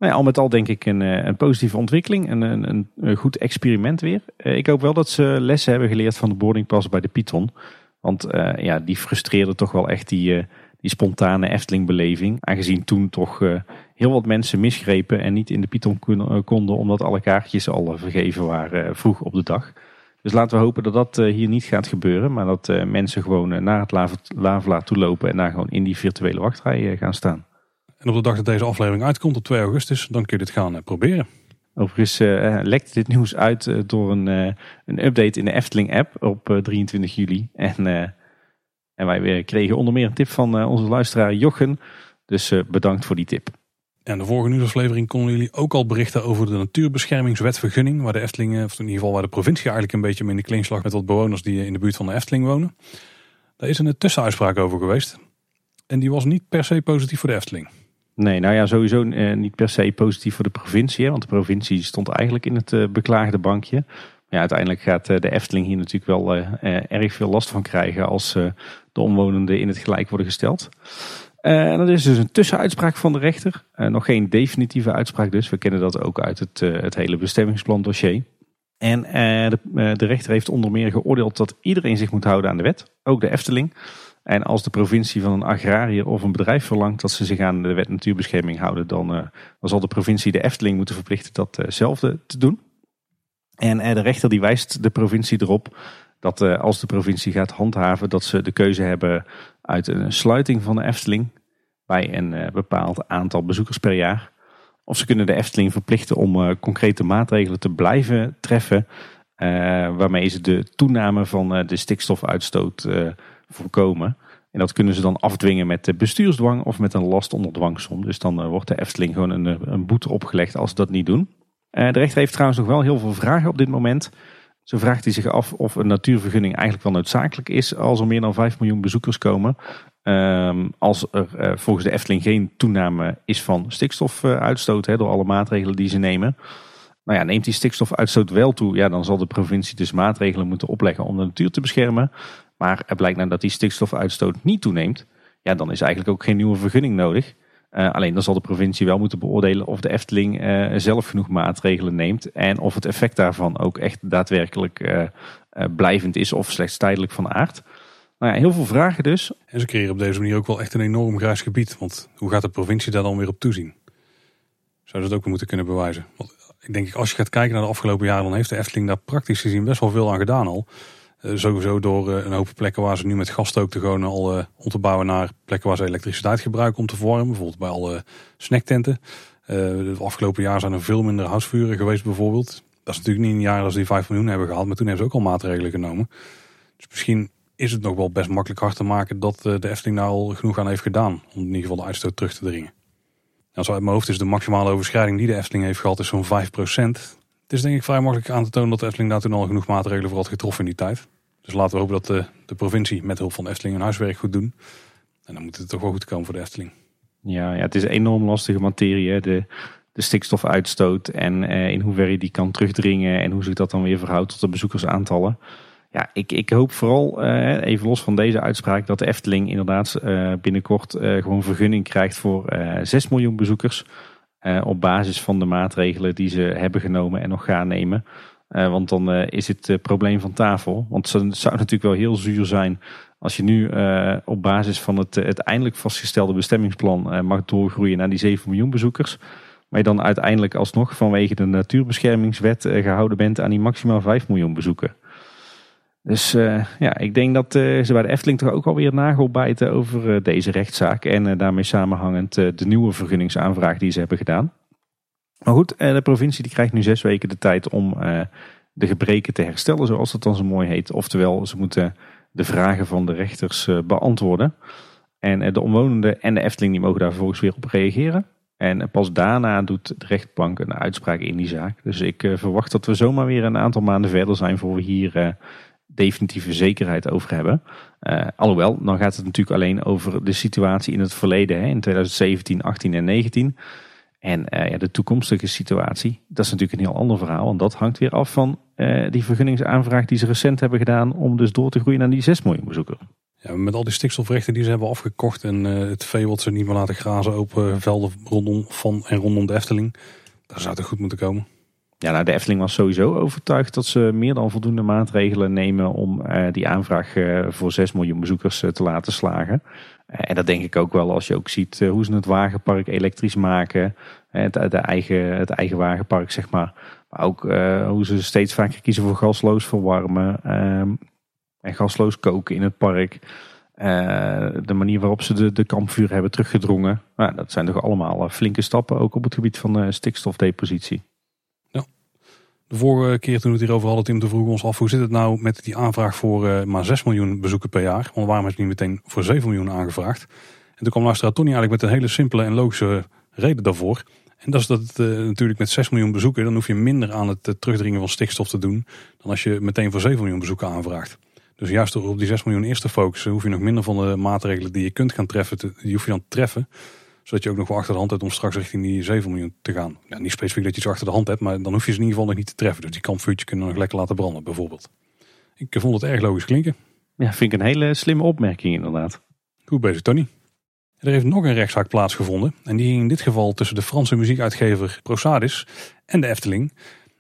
Nou al met al denk ik een, een positieve ontwikkeling en een, een, goed experiment weer. ik hoop wel dat ze lessen hebben geleerd van de boardingpas bij de Python. Want ja, die frustreerde toch wel echt die, die spontane Efteling-beleving. Aangezien toen toch heel wat mensen misgrepen en niet in de Python eh, konden omdat alle kaartjes al vergeven waren eh, vroeg op de dag. Dus laten we hopen dat dat hier niet gaat gebeuren, maar dat mensen gewoon naar het Lavelaar toe lopen en daar gewoon in die virtuele wachtrij gaan staan. En op de dag dat deze aflevering uitkomt, op 2 augustus, dan kun je dit gaan proberen. Overigens uh, lekt dit nieuws uit door een, een update in de Efteling app op 23 juli. En en wij kregen onder meer een tip van eh, onze luisteraar Jochen. Dus eh, bedankt voor die tip. En de vorige nieuwsaflevering konden jullie ook al berichten over de natuurbeschermingswetvergunning. Waar de Efteling, of in ieder geval waar de provincie eigenlijk een beetje mee in de klinslag met wat bewoners die in de buurt van de Efteling wonen. Daar is een tussenuitspraak over geweest. En die was niet per se positief voor de Efteling. Nee, nou ja, sowieso eh, niet per se positief voor de provincie. Want de provincie stond eigenlijk in het eh, beklaagde bankje. Ja, uiteindelijk gaat eh, de Efteling hier natuurlijk wel erg veel last van krijgen als de omwonenden in het gelijk worden gesteld. dat is dus een tussenuitspraak van de rechter. nog geen definitieve uitspraak dus. We kennen dat ook uit het, het hele bestemmingsplan dossier. En de rechter heeft onder meer geoordeeld dat iedereen zich moet houden aan de wet. Ook de Efteling. En als de provincie van een agrariër of een bedrijf verlangt dat ze zich aan de wet natuurbescherming houden, dan, dan zal de provincie de Efteling moeten verplichten datzelfde te doen. En de rechter die wijst de provincie erop dat eh, als de provincie gaat handhaven, dat ze de keuze hebben uit een sluiting van de Efteling bij een eh, bepaald aantal bezoekers per jaar. Of ze kunnen de Efteling verplichten om eh, concrete maatregelen te blijven treffen, waarmee ze de toename van de stikstofuitstoot voorkomen. En dat kunnen ze dan afdwingen met de bestuursdwang of met een last onder dwangsom. Dus dan wordt de Efteling gewoon een, een boete opgelegd als ze dat niet doen. de rechter heeft trouwens nog wel heel veel vragen op dit moment. Zo vraagt hij zich af of een natuurvergunning eigenlijk wel noodzakelijk is als er meer dan 5 miljoen bezoekers komen. Um, als er volgens de Efteling geen toename is van stikstofuitstoot door alle maatregelen die ze nemen. Nou ja, neemt die stikstofuitstoot wel toe, ja, dan zal de provincie dus maatregelen moeten opleggen om de natuur te beschermen. Maar er blijkt nou dat die stikstofuitstoot niet toeneemt. Ja, dan is eigenlijk ook geen nieuwe vergunning nodig. Uh, alleen dan zal de provincie wel moeten beoordelen of de Efteling uh, zelf genoeg maatregelen neemt. En of het effect daarvan ook echt daadwerkelijk uh, blijvend is of slechts tijdelijk van aard. Nou ja, heel veel vragen dus. En ze creëren op deze manier ook wel echt een enorm grijs gebied. Want hoe gaat de provincie daar dan weer op toezien? Zou dat ook moeten kunnen bewijzen? Want ik denk, als je gaat kijken naar de afgelopen jaren, dan heeft de Efteling daar praktisch gezien best wel veel aan gedaan al. Uh, sowieso door uh, een hoop plekken waar ze nu met gasstookten gewoon al uh, om te bouwen naar plekken waar ze elektriciteit gebruiken om te verwarmen. Bijvoorbeeld bij alle snacktenten. de afgelopen jaar zijn er veel minder houtvuren geweest bijvoorbeeld. Dat is natuurlijk niet een jaar als die 5 miljoen hebben gehad, maar toen hebben ze ook al maatregelen genomen. Dus misschien is het nog wel best makkelijk hard te maken dat de Efteling daar al genoeg aan heeft gedaan. Om in ieder geval de uitstoot terug te dringen. Nou, zo uit mijn hoofd is de maximale overschrijding die de Efteling heeft gehad is zo'n 5%. Het is denk ik vrij makkelijk aan te tonen dat de Efteling daar toen al genoeg maatregelen voor had getroffen in die tijd. Dus laten we hopen dat de, de provincie met hulp van Efteling hun huiswerk goed doen. En dan moet het toch wel goed komen voor de Efteling. Ja, ja het is een enorm lastige materie. De, de stikstofuitstoot en eh, in hoeverre die kan terugdringen en hoe zich dat dan weer verhoudt tot de bezoekersaantallen. Ja, ik, ik hoop vooral, eh, even los van deze uitspraak, dat de Efteling inderdaad eh, binnenkort eh, gewoon vergunning krijgt voor 6 miljoen bezoekers. Op basis van de maatregelen die ze hebben genomen en nog gaan nemen. want dan is het probleem van tafel. Want het zou natuurlijk wel heel zuur zijn als je nu op basis van het, het eindelijk vastgestelde bestemmingsplan mag doorgroeien naar die 7 miljoen bezoekers. Maar je dan uiteindelijk alsnog vanwege de natuurbeschermingswet gehouden bent aan die maximaal 5 miljoen bezoeken. Dus uh, ja, ik denk dat uh, ze bij de Efteling toch ook alweer nagel bijten over uh, deze rechtszaak. En daarmee samenhangend de nieuwe vergunningsaanvraag die ze hebben gedaan. Maar goed, de provincie die krijgt nu zes weken de tijd om de gebreken te herstellen, zoals dat dan zo mooi heet. Oftewel, ze moeten de vragen van de rechters beantwoorden. En de omwonenden en de Efteling die mogen daar vervolgens weer op reageren. En pas daarna doet de rechtbank een uitspraak in die zaak. Dus ik verwacht dat we zomaar weer een aantal maanden verder zijn voor we hier definitieve zekerheid over hebben. Uh, alhoewel, dan gaat het natuurlijk alleen over de situatie in het verleden, hè, in 2017, 18 en 19. En uh, ja, de toekomstige situatie, dat is natuurlijk een heel ander verhaal. Want dat hangt weer af van uh, die vergunningsaanvraag die ze recent hebben gedaan om dus door te groeien naar die 6 miljoen bezoekers. Ja, met al die stikstofrechten die ze hebben afgekocht en het vee wat ze niet meer laten grazen op velden rondom van en rondom de Efteling, daar zou het goed moeten komen. Ja, nou, de Efteling was sowieso overtuigd dat ze meer dan voldoende maatregelen nemen om uh, die aanvraag uh, voor 6 miljoen bezoekers uh, te laten slagen. en dat denk ik ook wel als je ook ziet hoe ze het wagenpark elektrisch maken. Het, eigen, het eigen wagenpark, zeg maar. Maar ook hoe ze steeds vaker kiezen voor gasloos verwarmen ehm, en gasloos koken in het park. de manier waarop ze de, de kampvuur hebben teruggedrongen. Nou, dat zijn toch allemaal flinke stappen ook op het gebied van stikstofdepositie. De vorige keer toen we het hierover hadden, Tim, toen vroegen ons af hoe zit het nou met die aanvraag voor uh, maar 6 miljoen bezoeken per jaar. Want waarom is het niet meteen voor 7 miljoen aangevraagd? En toen kwam luisteraar Tony eigenlijk met een hele simpele en logische reden daarvoor. En dat is dat uh, natuurlijk met 6 miljoen bezoeken, dan hoef je minder aan het uh, terugdringen van stikstof te doen dan als je meteen voor 7 miljoen bezoeken aanvraagt. Dus juist door op die 6 miljoen eerst te focussen, hoef je nog minder van de maatregelen die je kunt gaan treffen, die hoef je dan te treffen zodat je ook nog wel achter de hand hebt om straks richting die 7 miljoen te gaan. Ja, niet specifiek dat je ze achter de hand hebt, maar dan hoef je ze in ieder geval nog niet te treffen. Dus die kampvuurtje kunnen nog lekker laten branden bijvoorbeeld. Ik vond het erg logisch klinken. Ja, vind ik een hele slimme opmerking inderdaad. Goed bezig Tony. Er heeft nog een rechtszaak plaatsgevonden. En die ging in dit geval tussen de Franse muziekuitgever Prosadis en de Efteling.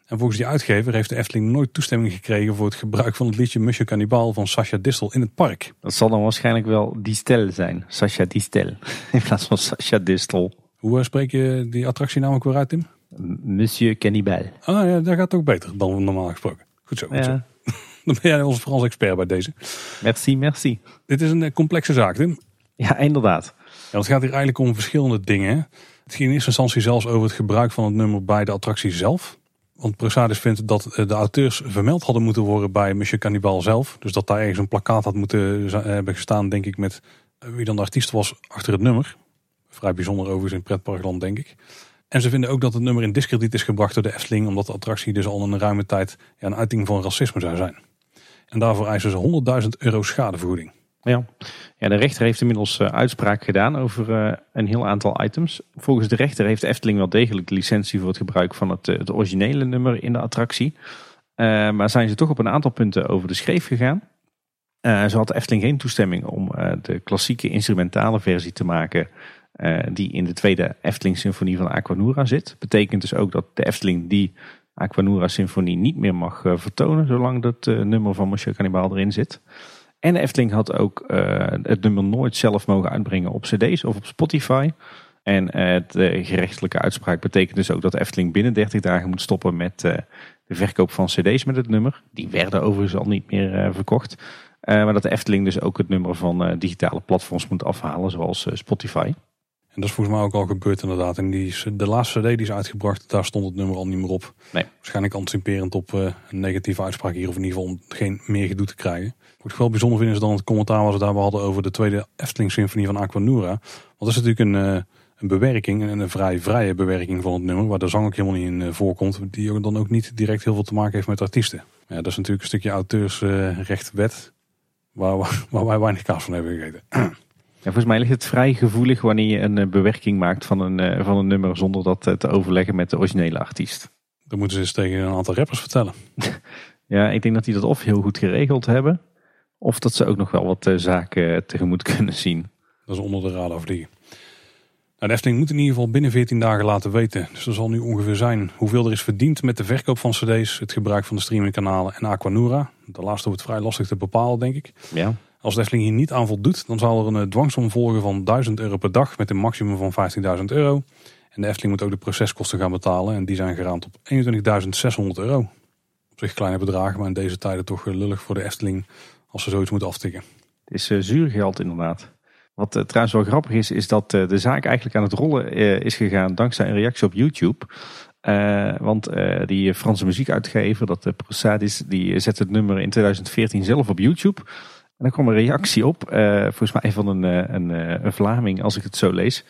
En volgens die uitgever heeft de Efteling nooit toestemming gekregen voor het gebruik van het liedje Monsieur Cannibal van Sacha Distel in het park. Dat zal dan waarschijnlijk wel Distel zijn. Sacha Distel. (laughs) In plaats van Sacha Distel. Hoe uh, spreek je die attractie namelijk weer uit, Tim? Monsieur Cannibal. Ah ja, dat gaat ook beter dan normaal gesproken. Goed zo, goed zo. (laughs) Dan ben jij onze Frans expert bij deze. Merci, merci. Dit is een eh, complexe zaak, Tim. Ja, inderdaad. Ja, het gaat hier eigenlijk om verschillende dingen. Het ging in eerste instantie zelfs over het gebruik van het nummer bij de attractie zelf. Want Prosadis vindt dat eh, de auteurs vermeld hadden moeten worden bij Monsieur Cannibal zelf. Dus dat daar ergens een plakkaat had moeten hebben gestaan, denk ik, met eh, wie dan de artiest was achter het nummer. Vrij bijzonder overigens in pretparkland, denk ik. En ze vinden ook dat het nummer in discrediet is gebracht door de Efteling, omdat de attractie dus al een ruime tijd een uiting van racisme zou zijn. En daarvoor eisen ze 100.000 euro schadevergoeding. Ja. ja, de rechter heeft inmiddels uh, uitspraak gedaan over uh, een heel aantal items. Volgens de rechter heeft Efteling wel degelijk de licentie voor het gebruik van het, het originele nummer in de attractie. Maar zijn ze toch op een aantal punten over de schreef gegaan. zo had Efteling geen toestemming om de klassieke instrumentale versie te maken die in de tweede Efteling Symfonie van Aquanura zit. Betekent dus ook dat de Efteling die Aquanura Symfonie niet meer mag vertonen zolang dat nummer van Monsieur Cannibal erin zit. En de Efteling had ook uh, het nummer nooit zelf mogen uitbrengen op cd's of op Spotify. En uh, de gerechtelijke uitspraak betekent dus ook dat Efteling binnen 30 dagen moet stoppen met de verkoop van cd's met het nummer. Die werden overigens al niet meer verkocht. maar dat de Efteling dus ook het nummer van digitale platforms moet afhalen, zoals Spotify. En dat is volgens mij ook al gebeurd inderdaad. En die, de laatste CD die is uitgebracht, daar stond het nummer al niet meer op. Nee. Waarschijnlijk anticiperend op een negatieve uitspraak hier. Of in ieder geval om geen meer gedoe te krijgen. Wat ik wel bijzonder vind is dan het commentaar wat we daar hadden over de tweede Efteling Symfonie van Aquanura. Want dat is natuurlijk een, eh, een bewerking, een, een vrij vrije bewerking van het nummer, waar de zang ook helemaal niet in eh, voorkomt. Die dan ook niet direct heel veel te maken heeft met artiesten. Ja, dat is natuurlijk een stukje auteursrechtwet, (laughs) waar, waar wij weinig kaas van hebben gegeten. (clears throat) Ja, volgens mij ligt het vrij gevoelig wanneer je een eh, bewerking maakt van een, van een nummer zonder dat te overleggen met de originele artiest. Dat moeten ze eens tegen een aantal rappers vertellen. (laughs) ja, ik denk dat die dat of heel goed geregeld hebben. Of dat ze ook nog wel wat eh, zaken tegemoet (laughs) kunnen zien. Dat is onder de radar vliegen. Nou, de Efteling moet in ieder geval binnen 14 dagen laten weten. Dus er zal nu ongeveer zijn hoeveel er is verdiend met de verkoop van cd's, het gebruik van de streamingkanalen en Aquanura. De laatste wordt vrij lastig te bepalen, denk ik. Ja. Als de Efteling hier niet aan voldoet, dan zal er een eh, dwangsom volgen van 1000 euro per dag met een maximum van 15.000 euro. En de Efteling moet ook de proceskosten gaan betalen en die zijn geraamd op 21.600 euro. Op zich kleine bedragen, maar in deze tijden toch lullig voor de Efteling als ze zoiets moeten aftikken. Het is uh, zuur geld inderdaad. Wat uh, trouwens wel grappig is, is dat uh, de zaak eigenlijk aan het rollen is gegaan dankzij een reactie op YouTube. want die Franse muziekuitgever, dat de Prosadis, die zette het nummer in 2014 zelf op YouTube. En daar kwam een reactie op, volgens mij van een, een, een Vlaming, als ik het zo lees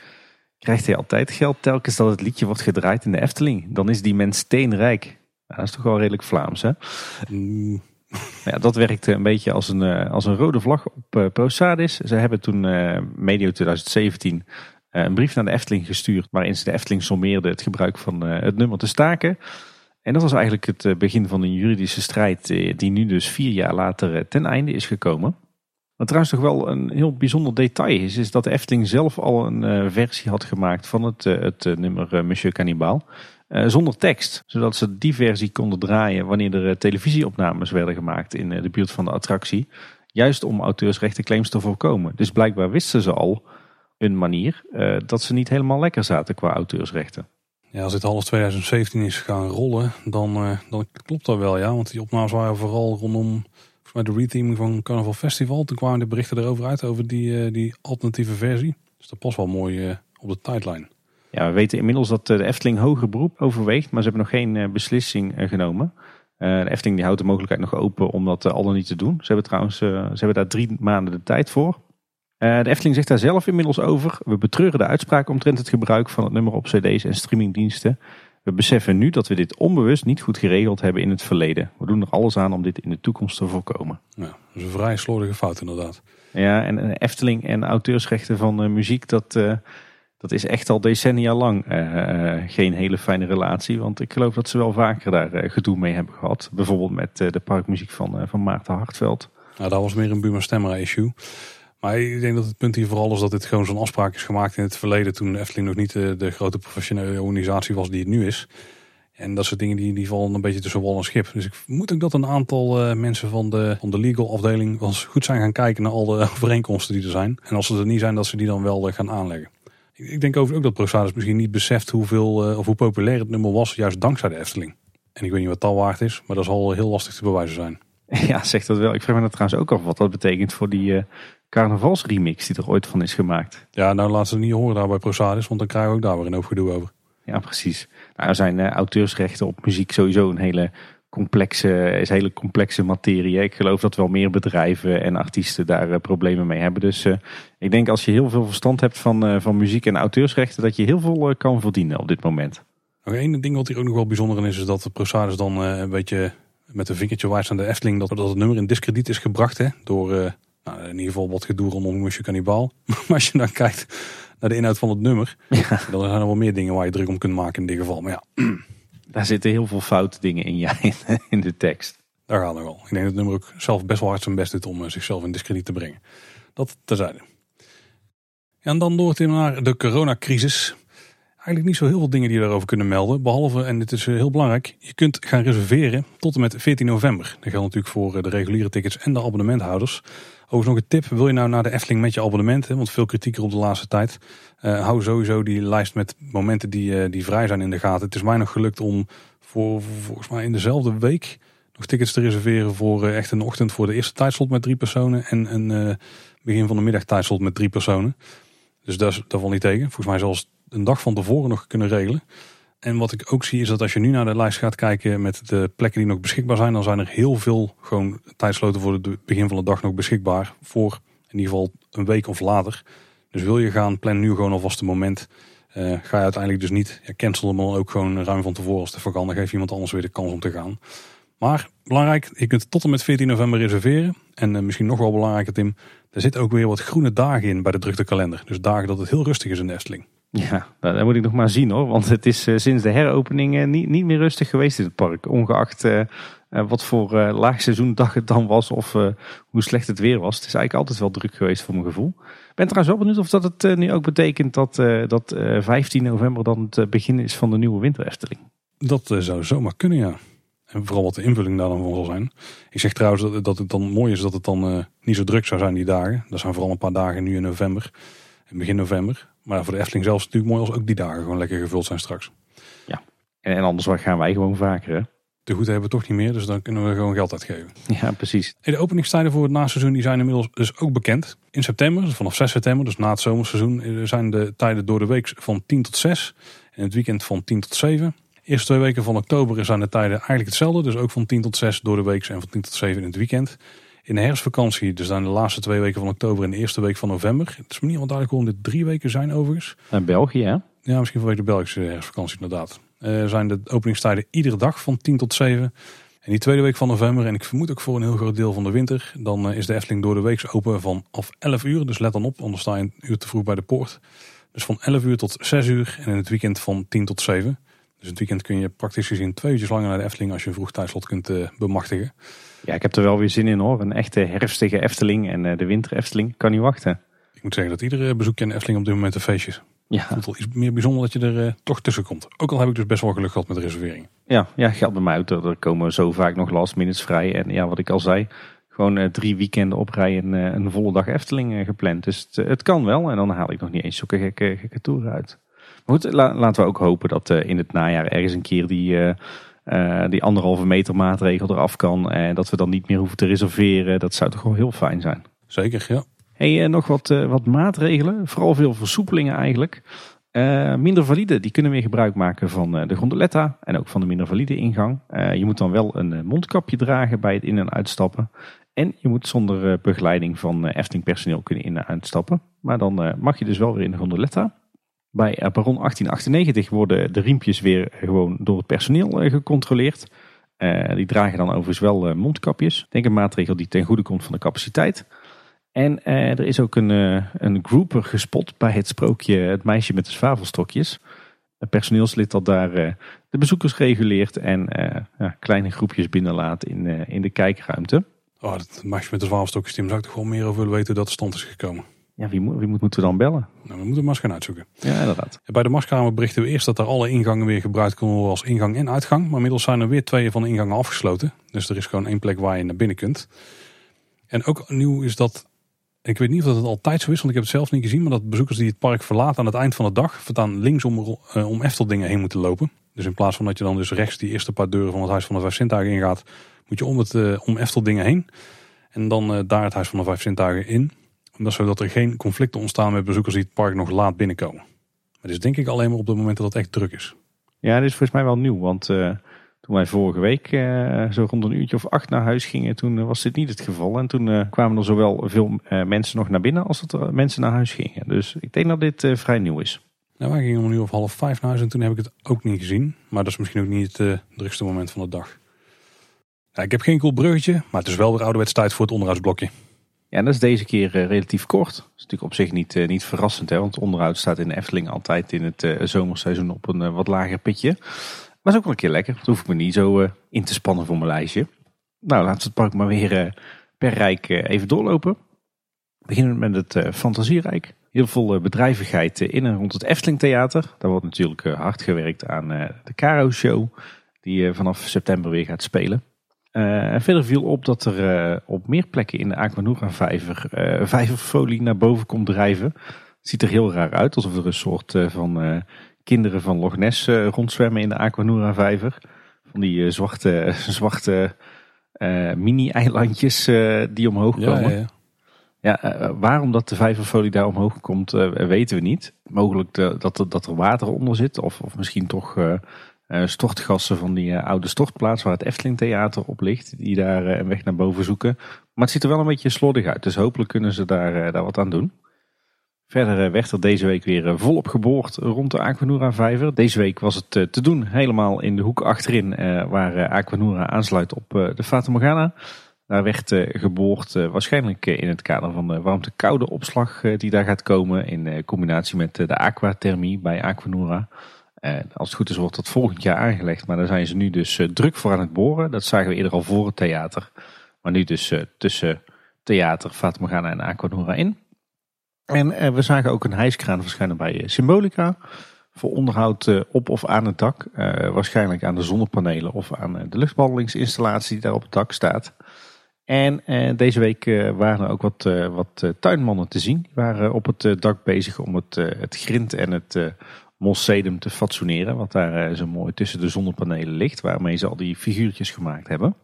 krijgt hij altijd geld telkens dat het liedje wordt gedraaid in de Efteling. Dan is die mens steenrijk. Nou, dat is toch wel redelijk Vlaams, hè? Mm. Ja, dat werkte een beetje als een, eh, als een rode vlag op uh, ProSadis. Ze hebben toen uh, medio 2017 een brief naar de Efteling gestuurd. Waarin ze de Efteling sommeerde het gebruik van het nummer te staken. En dat was eigenlijk het begin van een juridische strijd die nu dus vier jaar later ten einde is gekomen. Wat trouwens toch wel een heel bijzonder detail is, is dat de Efteling zelf al een versie had gemaakt van het, het nummer Monsieur Cannibal. Eh, zonder tekst. Zodat ze die versie konden draaien wanneer er eh, televisieopnames werden gemaakt in eh, de buurt van de attractie. Juist om auteursrechtenclaims te voorkomen. Dus blijkbaar wisten ze al een manier dat ze niet helemaal lekker zaten qua auteursrechten. Ja, als dit half 2017 is gaan rollen, dan, dan klopt dat wel ja. Want die opnames waren vooral rondom de reteaming van Carnaval Festival. Toen kwamen de berichten erover uit, over die, die alternatieve versie. Dus dat past wel mooi op de tijdlijn. Ja, we weten inmiddels dat eh, de Efteling hoger beroep overweegt, maar ze hebben nog geen eh, beslissing eh, genomen. De Efteling die houdt de mogelijkheid nog open om dat al dan niet te doen. Ze hebben trouwens ze hebben daar drie maanden de tijd voor. De Efteling zegt daar zelf inmiddels over. We betreuren de uitspraak omtrent het gebruik van het nummer op cd's en streamingdiensten. We beseffen nu dat we dit onbewust niet goed geregeld hebben in het verleden. We doen er alles aan om dit in de toekomst te voorkomen. Ja, dat is een vrij slordige fout inderdaad. Ja, en Efteling en auteursrechten van muziek, dat, dat is echt al decennia lang uh, geen hele fijne relatie. Want ik geloof dat ze wel vaker daar gedoe mee hebben gehad. Bijvoorbeeld met de parkmuziek van, van Maarten Hartveld. Nou, dat was meer een Buma Stemra issue. Maar ik denk dat het punt hier vooral is dat dit gewoon zo'n afspraak is gemaakt in het verleden. Toen Efteling nog niet de, de grote professionele organisatie was die het nu is. En dat soort dingen die, die vallen een beetje tussen wal en schip. Dus ik moet ook dat een aantal mensen van de, van de legal afdeling wel eens goed zijn gaan kijken naar al de (laughs) overeenkomsten die er zijn. En als ze er niet zijn, dat ze die dan wel gaan aanleggen. Ik denk over ook dat ProSadis misschien niet beseft hoeveel, uh, of hoe populair het nummer was, juist dankzij de Efteling. En ik weet niet wat dat waard is, maar dat zal heel lastig te bewijzen zijn. (laughs) Ja, zegt dat wel. Ik vraag me dat trouwens ook af wat dat betekent voor die carnavalsremix die er ooit van is gemaakt. Ja, nou laten ze het niet horen daar bij ProSadis, want dan krijgen we ook daar weer een hoop gedoe over. Ja, precies. Nou, er zijn uh, auteursrechten op muziek sowieso een hele complexe, is hele complexe materie. Ik geloof dat wel meer bedrijven en artiesten daar uh, problemen mee hebben. Dus uh, ik denk als je heel veel verstand hebt van, van muziek en auteursrechten, dat je heel veel kan verdienen op dit moment. Nog één ding wat hier ook nog wel bijzonder in is, is dat de Prosaris dan een beetje met een vingertje wijst aan de Efteling dat, dat het nummer in discrediet is gebracht hè, door Nou, in ieder geval wat gedoe rondom Moesje Cannibal. (laughs) Maar als je dan kijkt naar de inhoud van het nummer, Ja. dan zijn er wel meer dingen waar je druk om kunt maken in dit geval. Maar ja, (clears throat) Daar zitten heel veel foute dingen in, (laughs) ja, in, de tekst. daar gaan we wel. Ik denk dat het nummer ook zelf best wel hard zijn best doet om eh, zichzelf in discrediet te brengen. Dat terzijde. Ja, en dan door naar de coronacrisis. Eigenlijk niet zo heel veel dingen die je daarover kunnen melden. Behalve, en dit is eh, heel belangrijk, je kunt gaan reserveren tot en met 14 november. Dat geldt natuurlijk voor eh, de reguliere tickets en de abonnementhouders. Overigens nog een tip, wil je nou naar de Efteling met je abonnement, hè, want veel kritiek op de laatste tijd. eh, hou sowieso die lijst met momenten die, eh, die vrij zijn in de gaten. Het is mij nog gelukt om voor, volgens mij in dezelfde week nog tickets te reserveren voor eh, echt een ochtend voor de eerste tijdslot met drie personen. En een begin van de middag tijdslot met drie personen. Dus dat, dat valt niet tegen. Volgens mij zelfs een dag van tevoren nog kunnen regelen. En wat ik ook zie is dat als je nu naar de lijst gaat kijken met de plekken die nog beschikbaar zijn, dan zijn er heel veel gewoon tijdsloten voor het begin van de dag nog beschikbaar. Voor in ieder geval een week of later. Dus wil je gaan, plan nu gewoon alvast een moment. Eh, ga je uiteindelijk dus niet, ja, cancel hem dan ook gewoon ruim van tevoren als het even kan. Dan geeft iemand anders weer de kans om te gaan. Maar belangrijk, je kunt tot en met 14 november reserveren. En eh, misschien nog wel belangrijker Tim, er zitten ook weer wat groene dagen in bij de druktekalender. Dus dagen dat het heel rustig is in de. Ja, nou, dat moet ik nog maar zien hoor. Want het is eh, sinds de heropening eh, niet, niet meer rustig geweest in het park. Ongeacht eh, wat voor laagseizoendag het dan was of hoe slecht het weer was. Het is eigenlijk altijd wel druk geweest voor mijn gevoel. Ik ben trouwens wel benieuwd of dat het nu ook betekent dat, dat eh, 15 november dan het begin is van de nieuwe winter Efteling. Dat zou zomaar kunnen, ja. En vooral wat de invulling daar dan van zal zijn. Ik zeg trouwens dat, dat het dan mooi is dat het dan niet zo druk zou zijn die dagen. Dat zijn vooral een paar dagen nu in november. Begin november. Maar voor de Efteling zelf is het natuurlijk mooi als ook die dagen gewoon lekker gevuld zijn straks. En, en anders gaan wij gewoon vaker hè. De goed hebben we toch niet meer, dus dan kunnen we gewoon geld uitgeven. Ja, precies. De openingstijden voor het naseizoen die zijn inmiddels dus ook bekend. In september, dus vanaf 6 september, dus na het zomerseizoen, eh, zijn de tijden door de week van 10 tot 6. En het weekend van 10 tot 7. De eerste twee weken van oktober zijn de tijden eigenlijk hetzelfde. Dus ook van 10 tot 6 door de week en van 10 tot 7 in het weekend. In de herfstvakantie, dus dan de laatste twee weken van oktober en de eerste week van november. Het is me niet helemaal duidelijk waarom dit drie weken zijn overigens. En België hè. Ja, misschien vanwege de Belgische herfstvakantie inderdaad. Eh, zijn de openingstijden iedere dag van 10 tot 7. En die tweede week van november, en ik vermoed ook voor een heel groot deel van de winter, dan eh, is de Efteling door de week open vanaf 11 uur. Dus let dan op, anders sta je een uur te vroeg bij de poort. Dus van 11 uur tot 6 uur en in het weekend van 10 tot 7. Dus het weekend kun je praktisch gezien twee uurtjes langer naar de Efteling als je een vroeg tijdslot kunt eh, bemachtigen. Ja, ik heb er wel weer zin in hoor. Een echte herfstige Efteling en eh, de winter Efteling. Kan niet wachten. Ik moet zeggen dat iedere bezoekje aan de Efteling op dit moment een feestje is. Ja, Het iets meer bijzonder dat je er eh, toch tussen komt. Ook al heb ik dus best wel geluk gehad met de reserveringen. ja, ja geldt bij mij ook. Er komen zo vaak nog last minutes vrij. En ja, wat ik al zei, gewoon eh, drie weekenden op rij en een volle dag Efteling gepland. Dus het, het kan wel. En dan haal ik nog niet eens zulke gekke, gekke toeren uit. Maar goed, la- laten we ook hopen dat in het najaar ergens een keer die, eh, die anderhalve meter maatregel eraf kan. En dat we dan niet meer hoeven te reserveren. Dat zou toch wel heel fijn zijn. Zeker, ja. Hey, eh, nog wat, eh, wat maatregelen. Vooral veel versoepelingen eigenlijk. Minder valide, die kunnen weer gebruik maken van de gondoletta en ook van de minder valide ingang. Je moet dan wel een mondkapje dragen bij het in- en uitstappen. En je moet zonder begeleiding van Efteling personeel kunnen in- en uitstappen. Maar dan mag je dus wel weer in de gondoletta. Bij eh, perron 1898 worden de riempjes weer gewoon door het personeel eh, gecontroleerd. Eh, die dragen dan overigens wel mondkapjes. Denk een maatregel die ten goede komt van de capaciteit. En er is ook een, een grouper gespot bij het sprookje Het meisje met de zwavelstokjes. Een personeelslid dat daar de bezoekers reguleert en ja, kleine groepjes binnenlaat in, in de kijkruimte. Oh, dat meisje met de zwaalstokjes, Tim, zou ik toch wel meer over willen weten dat de stand is gekomen. Ja, wie, moet, wie moet, moeten we dan bellen? Nou, we moeten gaan uitzoeken. Ja, inderdaad. Bij de Marskamer berichten we eerst dat er alle ingangen weer gebruikt kunnen worden als ingang en uitgang. Maar inmiddels zijn er weer twee van de ingangen afgesloten. Dus er is gewoon één plek waar je naar binnen kunt. En ook nieuw is dat, ik weet niet of dat het altijd zo is, want ik heb het zelf niet gezien. Maar dat bezoekers die het park verlaten aan het eind van de dag, voortaan linksom uh, om Efteldingen heen moeten lopen. Dus in plaats van dat je dan dus rechts die eerste paar deuren van het Huis van de Vijf Zintuigen ingaat, moet je om, het, uh, om Efteldingen heen. En dan uh, daar het Huis van de Vijf Zintuigen in. En dat is zodat er geen conflicten ontstaan met bezoekers die het park nog laat binnenkomen. Maar dit is denk ik alleen maar op het moment dat het echt druk is. Ja, dit is volgens mij wel nieuw. Want uh, toen wij vorige week uh, zo rond een uurtje of acht naar huis gingen, toen was dit niet het geval. En toen kwamen er zowel veel mensen nog naar binnen als dat er mensen naar huis gingen. Dus ik denk dat dit vrij nieuw is. Nou, wij gingen om een uur of half vijf naar huis en toen heb ik het ook niet gezien. Maar dat is misschien ook niet het drukste moment van de dag. Ja, ik heb geen cool bruggetje, maar het is wel weer ouderwets tijd voor het onderhoudsblokje. Ja, dat is deze keer relatief kort. Dat is natuurlijk op zich niet, niet verrassend, hè, want onderhoud staat in de Efteling altijd in het zomerseizoen op een wat lager pitje. Maar is ook wel een keer lekker. Dat hoef ik me niet zo in te spannen voor mijn lijstje. Nou, laten we het park maar weer per rijk even doorlopen. Beginnen met het Fantasierijk. Heel veel bedrijvigheid in en rond het Efteling Theater. Daar wordt natuurlijk hard gewerkt aan de Caro Show. Die vanaf september weer gaat spelen. Uh, verder viel op dat er uh, op meer plekken in de Aquanura vijver uh, vijverfolie naar boven komt drijven. Het ziet er heel raar uit, alsof er een soort van kinderen van Loch Ness rondzwemmen in de Aquanura vijver. Van die zwarte, (laughs) zwarte mini-eilandjes die omhoog komen. Ja, ja. waarom dat de vijverfolie daar omhoog komt, weten we niet. Mogelijk dat, er, dat er water onder zit, of, of misschien toch uh, stortgassen van die uh, oude stortplaats waar het Efteling Theater op ligt. Die daar uh, een weg naar boven zoeken. Maar het ziet er wel een beetje slordig uit. Dus hopelijk kunnen ze daar, daar wat aan doen. Verder werd er deze week weer volop geboord rond de Aquanura vijver. Deze week was het te doen helemaal in de hoek achterin waar Aquanura aansluit op de Fata Morgana. Daar werd geboord waarschijnlijk in het kader van de warmte-koude opslag die daar gaat komen. In combinatie met de aquathermie bij Aquanura. Als het goed is wordt dat volgend jaar aangelegd. Maar daar zijn ze nu dus uh, druk voor aan het boren. Dat zagen we eerder al voor het theater. Maar nu dus uh, tussen theater, Fatima en Aquanura in. En we zagen ook een hijskraan verschijnen bij Symbolica. Voor onderhoud op of aan het dak. waarschijnlijk aan de zonnepanelen of aan de luchtbehandelingsinstallatie die daar op het dak staat. En deze week waren er ook wat, wat tuinmannen te zien. Die waren op het dak bezig om het, het grind en het Mossedum te fatsoeneren. Wat daar eh, zo mooi tussen de zonnepanelen ligt. Waarmee ze al die figuurtjes gemaakt hebben.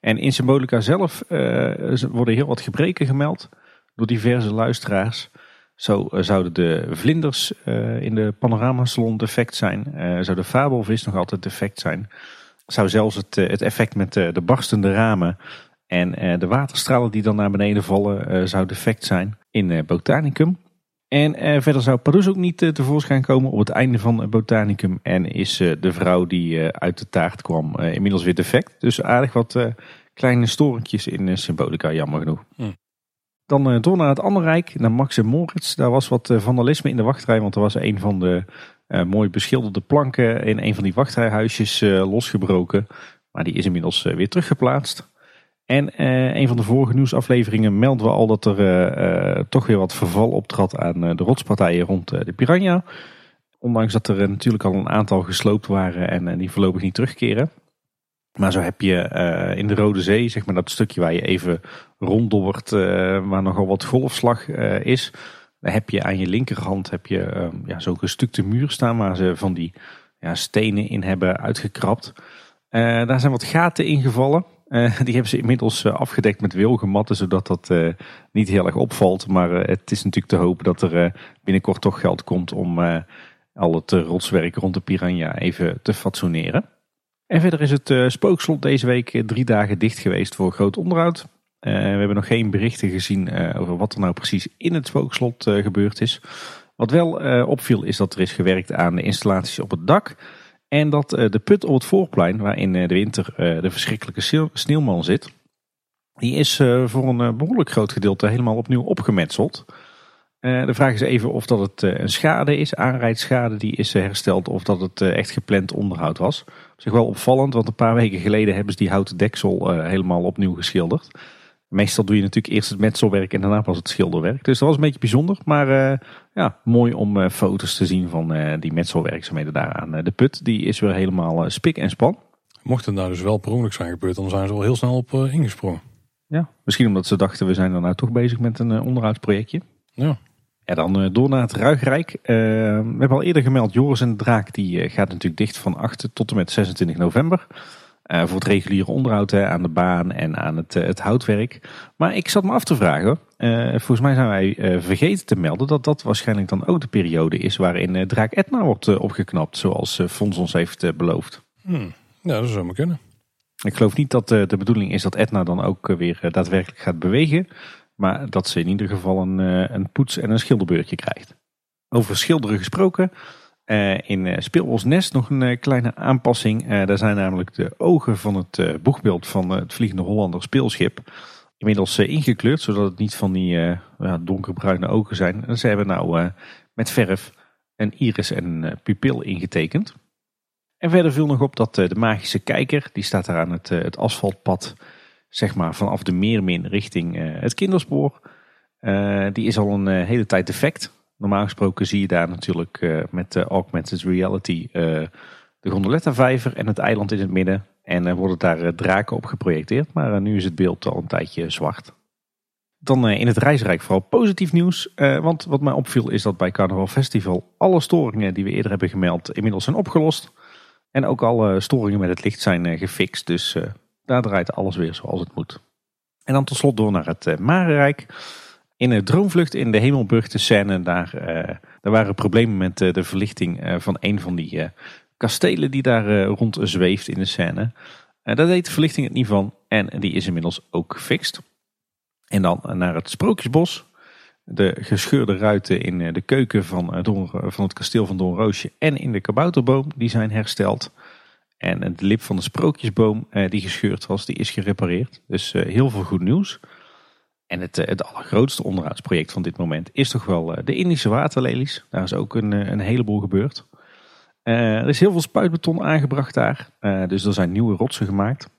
En in Symbolica zelf uh, worden heel wat gebreken gemeld door diverse luisteraars. Zo uh, zouden de vlinders in de panoramasalon defect zijn. zou de fabelvis nog altijd defect zijn. Zou zelfs het, het effect met de barstende ramen en de waterstralen die dan naar beneden vallen, zou defect zijn in Botanicum. En eh, verder zou Pardoes ook niet uh, tevoorschijn komen op het einde van Botanicum. En is uh, de vrouw die uit de taart kwam inmiddels weer defect. Dus aardig wat kleine storentjes in Symbolica, jammer genoeg. Hm. Dan door naar het andere rijk, naar Max en Moritz. Daar was wat vandalisme in de wachtrij, want er was een van de mooi beschilderde planken in een van die wachtrijhuisjes losgebroken. Maar die is inmiddels weer teruggeplaatst. En uh, een van de vorige nieuwsafleveringen melden we al dat er uh, toch weer wat verval optrad aan de rotspartijen rond de Piranha. Ondanks dat er natuurlijk al een aantal gesloopt waren en die voorlopig niet terugkeren. Maar zo heb je in de Rode Zee, zeg maar dat stukje waar je even ronddobbert, waar nogal wat golfslag is. Daar heb je aan je linkerhand heb je, ja, zo'n gestukte muur staan waar ze van die ja, stenen in hebben uitgekrapt. daar zijn wat gaten ingevallen. Uh, die hebben ze inmiddels uh, afgedekt met wilgematten, zodat dat uh, niet heel erg opvalt. Maar het is natuurlijk te hopen dat er binnenkort toch geld komt om al het rotswerk rond de Piranha even te fatsoeneren. En verder is het spookslot deze week drie dagen dicht geweest voor groot onderhoud. we hebben nog geen berichten gezien over wat er nou precies in het spookslot gebeurd is. Wat wel opviel is dat er is gewerkt aan de installaties op het dak. En dat eh, de put op het voorplein, waar in eh, de winter eh, de verschrikkelijke sneeuwman zit, die is voor een behoorlijk groot gedeelte helemaal opnieuw opgemetseld. de vraag is even of dat het een schade is, aanrijdschade die is hersteld, of dat het echt gepland onderhoud was. Zich wel opvallend, want een paar weken geleden hebben ze die houten deksel helemaal opnieuw geschilderd. Meestal doe je natuurlijk eerst het metselwerk en daarna pas het schilderwerk. Dus dat was een beetje bijzonder. Maar uh, ja, mooi om uh, foto's te zien van uh, die metselwerkzaamheden daar aan de put. Die is weer helemaal spik en span. Mocht het nou dus wel per ongeluk zijn gebeurd, dan zijn ze wel heel snel op ingesprongen. Ja, misschien omdat ze dachten we zijn er nou toch bezig met een onderhoudsprojectje. Ja. En dan door naar het Ruigrijk. we hebben al eerder gemeld, Joris en de Draak die gaat natuurlijk dicht van 8 tot en met 26 november. Uh, voor het reguliere onderhoud hè, aan de baan en aan het, uh, het houtwerk. Maar ik zat me af te vragen. Uh, volgens mij zijn wij vergeten te melden dat dat waarschijnlijk dan ook de periode is waarin Draak Etna wordt opgeknapt. Zoals Fons ons heeft beloofd. Hmm. Ja, dat zou maar kunnen. Ik geloof niet dat de bedoeling is dat Etna dan ook weer daadwerkelijk gaat bewegen. Maar dat ze in ieder geval een, een poets- en een schilderbeurtje krijgt. Over schilderen gesproken. Uh, in uh, Speelbos Nest nog een uh, kleine aanpassing. daar zijn namelijk de ogen van het boegbeeld van het Vliegende Hollander speelschip inmiddels ingekleurd, zodat het niet van die donkerbruine ogen zijn. En ze hebben nou met verf een iris en een pupil ingetekend. En verder viel nog op dat de magische kijker, die staat daar aan het, het asfaltpad, zeg maar vanaf de Meermin richting het kinderspoor. die is al een hele tijd defect. Normaal gesproken zie je daar natuurlijk met augmented reality de gondoletta-vijver en het eiland in het midden. En er worden daar eh, draken op geprojecteerd, maar eh, nu is het beeld al een tijdje zwart. Dan eh, in het reisrijk vooral positief nieuws. Want wat mij opviel is dat bij Carnaval Festival alle storingen die we eerder hebben gemeld inmiddels zijn opgelost. En ook alle storingen met het licht zijn gefixt. Dus daar draait alles weer zoals het moet. En dan tot slot door naar het Marenrijk. In de droomvlucht in de Hemelburg de scène, daar, daar waren problemen met de verlichting van een van die kastelen die daar rond zweeft in de scène. Daar deed de verlichting het niet van en die is inmiddels ook gefixt. En dan naar het Sprookjesbos. De gescheurde ruiten in eh, de keuken van, Don, van het kasteel van Doornroosje en in de kabouterboom die zijn hersteld. En de lip van de sprookjesboom die gescheurd was, die is gerepareerd. Dus heel veel goed nieuws. En het, het allergrootste onderhoudsproject van dit moment is toch wel de Indische waterlelies. Daar is ook een, een heleboel gebeurd. Er is heel veel spuitbeton aangebracht daar. Dus er zijn nieuwe rotsen gemaakt.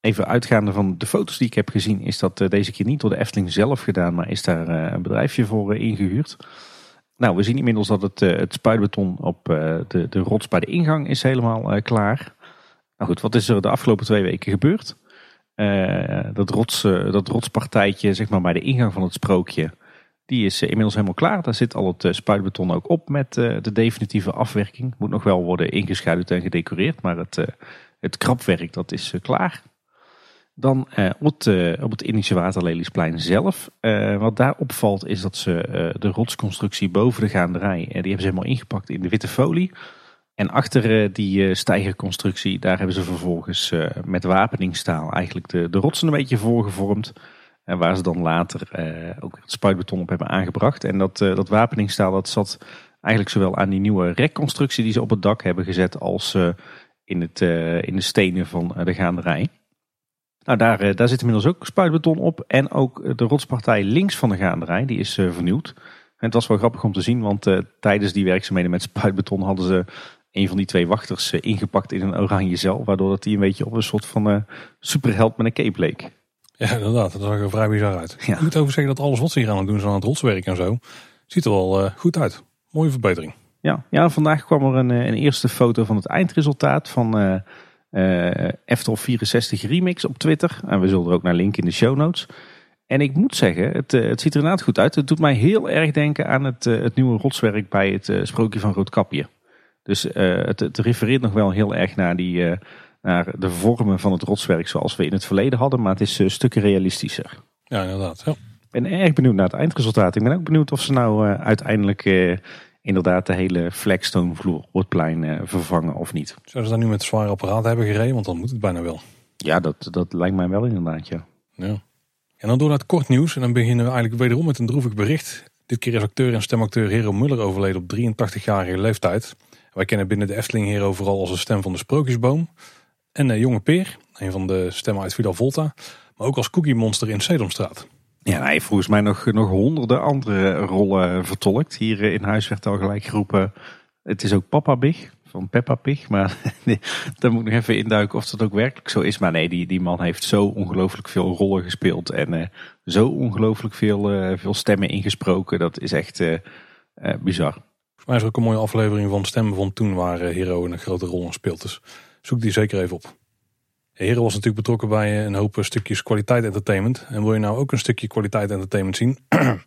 Even uitgaande van de foto's die ik heb gezien, is dat deze keer niet door de Efteling zelf gedaan, maar is daar een bedrijfje voor ingehuurd. Nou, we zien inmiddels dat het, het spuitbeton op de, de rots bij de ingang is helemaal klaar. Nou goed, wat is er de afgelopen twee weken gebeurd? Dat, rots, dat rotspartijtje zeg maar, bij de ingang van het sprookje, die is eh, inmiddels helemaal klaar. Daar zit al het eh, spuitbeton ook op met eh, de definitieve afwerking. Moet nog wel worden ingeschuild en gedecoreerd, maar het, het krapwerk dat is klaar. Dan op, het, op het Indische Waterleliesplein zelf. wat daar opvalt is dat ze de rotsconstructie boven de gaanderij, die hebben ze helemaal ingepakt in de witte folie. En achter die stijgerconstructie, daar hebben ze vervolgens met wapeningstaal eigenlijk de, de rotsen een beetje voorgevormd. En waar ze dan later eh, ook het spuitbeton op hebben aangebracht. En dat, dat wapeningstaal dat zat eigenlijk zowel aan die nieuwe rekconstructie die ze op het dak hebben gezet. Als in, het, in de stenen van de gaanderij. Nou, daar, daar zit inmiddels ook spuitbeton op. En ook de rotspartij links van de gaanderij, die is vernieuwd. En het was wel grappig om te zien, want tijdens die werkzaamheden met spuitbeton hadden ze een van die twee wachters ingepakt in een oranje cel. Waardoor dat die een beetje op een soort van superheld met een cape leek. Ja, inderdaad. Dat zag er vrij bizar uit. Ik moet over zeggen dat alles wat ze hier aan het doen zijn aan het rotswerk en zo, ziet er wel uh, goed uit. Mooie verbetering. Ja, ja vandaag kwam er een, eh, een eerste foto van het eindresultaat van uh, uh, 64 Remix op Twitter. En we zullen er ook naar linken in de show notes. En ik moet zeggen, het, het ziet er inderdaad goed uit. Het doet mij heel erg denken aan het, het nieuwe rotswerk bij het sprookje van Roodkapje. Dus het, het refereert nog wel heel erg naar die naar de vormen van het rotswerk zoals we in het verleden hadden, maar het is uh, stukken realistischer. Ja, inderdaad. Ja. Ik ben erg benieuwd naar het eindresultaat. Ik ben ook benieuwd of ze nou uiteindelijk inderdaad de hele flagstone vloer op het plein vervangen of niet. Zouden ze daar nu met zware apparaten hebben gereden? Want dan moet het bijna wel. Ja, dat, dat lijkt mij wel inderdaad, ja. ja. En dan door naar het kort nieuws. En dan beginnen we eigenlijk wederom met een droevig bericht. Dit keer is acteur en stemacteur Hero Muller overleden op 83-jarige leeftijd. Wij kennen binnen de Efteling Hero vooral als de stem van de Sprookjesboom. En uh, Jonge Peer, een van de stemmen uit Vidal Volta. Maar ook als Cookie Monster in Sedomstraat. Ja, hij heeft volgens mij nog, nog honderden andere rollen vertolkt. Hier in huis werd al gelijk geroepen, het is ook Papa Big van Peppa Pig. Maar (laughs) daar moet ik nog even induiken of dat ook werkelijk zo is. Maar nee, die, die man heeft zo ongelooflijk veel rollen gespeeld. En uh, zo ongelooflijk veel, veel stemmen ingesproken. Dat is echt uh, bizar. Volgens mij is er ook een mooie aflevering van Stemmen van Toen waar Hero een grote rol speelt. Dus zoek die zeker even op. Heren was natuurlijk betrokken bij een hoop stukjes kwaliteit entertainment. En wil je nou ook een stukje kwaliteit entertainment zien, (clears throat)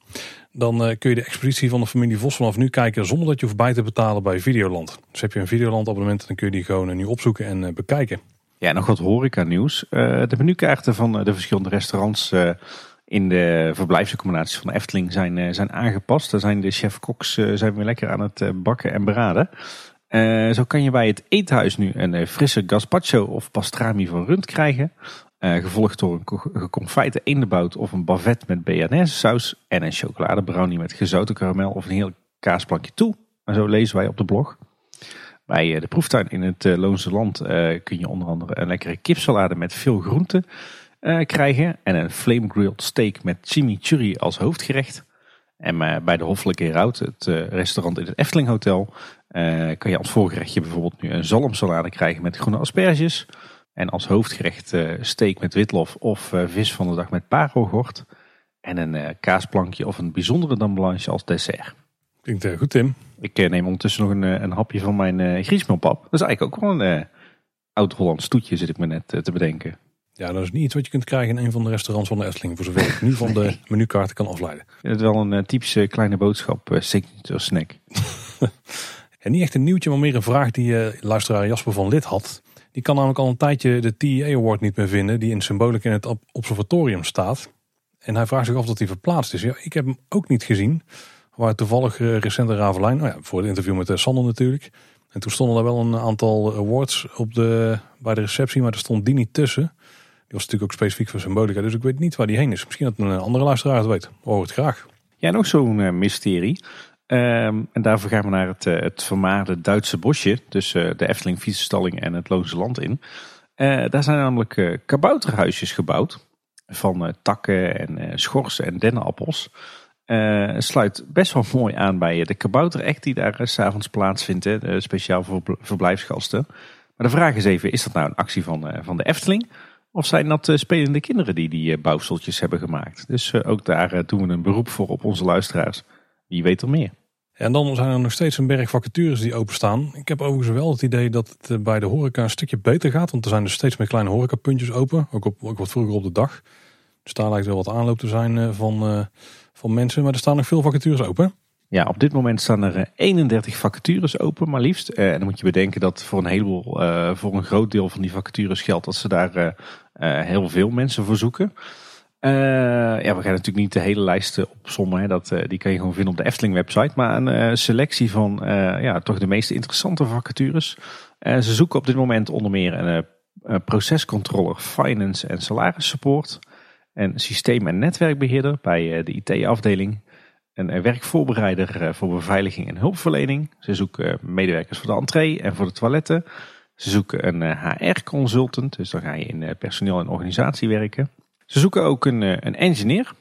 dan eh, kun je de expositie van de familie Vos vanaf nu kijken zonder dat je hoeft bij te betalen bij Videoland. Dus heb je een Videoland abonnement, dan kun je die gewoon nu opzoeken en eh, bekijken. Ja, nog wat horeca nieuws. De menukaarten van de verschillende restaurants in de verblijfsaccommodaties van de Efteling zijn, zijn aangepast. Daar zijn de chef-koks zijn weer lekker aan het bakken en beraden. Uh, zo kan je bij het eethuis nu een frisse gazpacho of pastrami van rund krijgen. Gevolgd door een geconfijte eendebout of een bavet met bearnaise saus. En een chocoladebrownie met gezouten karamel of een heel kaasplankje toe. En zo lezen wij op de blog. Bij de proeftuin in het Loonse Land kun je onder andere een lekkere kipsalade met veel groenten krijgen. En een flame grilled steak met chimichurri als hoofdgerecht. En bij de Hoffelijke Rout, het restaurant in het Efteling Hotel, kan je als voorgerechtje bijvoorbeeld nu een zalmsalade krijgen met groene asperges. En als hoofdgerecht steak met witlof of vis van de dag met parelgort. En een kaasplankje of een bijzondere damblanche als dessert. Klinkt goed Tim. Ik neem ondertussen nog een, een hapje van mijn uh, griesmeelpap. Dat is eigenlijk ook wel een oud-Hollands toetje zit ik me net te bedenken. Ja, dat is niet iets wat je kunt krijgen in een van de restaurants van de Efteling. Voor zover ik nu van de (laughs) menukaarten kan afleiden. Het is wel een typische kleine boodschap uh, signature snack. (laughs) en niet echt een nieuwtje, maar meer een vraag die uh, luisteraar Jasper van Lid had. Die kan namelijk al een tijdje de TEA Award niet meer vinden. Die in symboliek in het observatorium staat. En hij vraagt zich af dat hij verplaatst is. Ja, ik heb hem ook niet gezien. Waar toevallig uh, recente Ravelijn, nou ja, voor het interview met Sander natuurlijk. En toen stonden er wel een aantal awards op de, bij de receptie, maar er stond die niet tussen. Was natuurlijk ook specifiek voor Symbolica, dus ik weet niet waar die heen is. Misschien dat een andere luisteraar het weet. Hoor het graag. Ja, nog zo'n uh, mysterie. Ehm, en daarvoor gaan we naar het, uh, het vermaarde Duitse bosje tussen de Efteling Fietsenstalling en het Loonse Land in. daar zijn namelijk kabouterhuisjes gebouwd van takken en schorsen en dennenappels. Uh, sluit best wel mooi aan bij de Kabouter die daar uh, s'avonds plaatsvindt. Speciaal voor verblijfsgasten. Maar de vraag is even, is dat nou een actie van, van de Efteling? Of zijn dat spelende kinderen die die bouwseltjes hebben gemaakt? Dus ook daar doen we een beroep voor op onze luisteraars. Wie weet er meer. En dan zijn er nog steeds een berg vacatures die openstaan. Ik heb overigens wel het idee dat het bij de horeca een stukje beter gaat. Want er zijn dus steeds meer kleine horecapuntjes open. Ook, op, ook wat vroeger op de dag. Dus daar lijkt wel wat aanloop te zijn van van mensen. Maar er staan nog veel vacatures open. Ja, op dit moment staan er 31 eh, vacatures open, maar liefst. Eh, en dan moet je bedenken dat voor een heleboel, uh, voor een groot deel van die vacatures geldt dat ze daar heel veel mensen voor zoeken. ja, we gaan natuurlijk niet de hele lijst opzommen. Hè. Dat, die kan je gewoon vinden op de Efteling website. Maar een selectie van ja, toch de meest interessante vacatures. ze zoeken op dit moment onder meer een procescontroller, finance en salaris support een systeem- en netwerkbeheerder bij de IT-afdeling. Een werkvoorbereider eh, voor beveiliging en hulpverlening. Ze zoeken eh, medewerkers voor de entree en voor de toiletten. Ze zoeken een HR-consultant, dus dan ga je in personeel en organisatie werken. Ze zoeken ook een, een engineer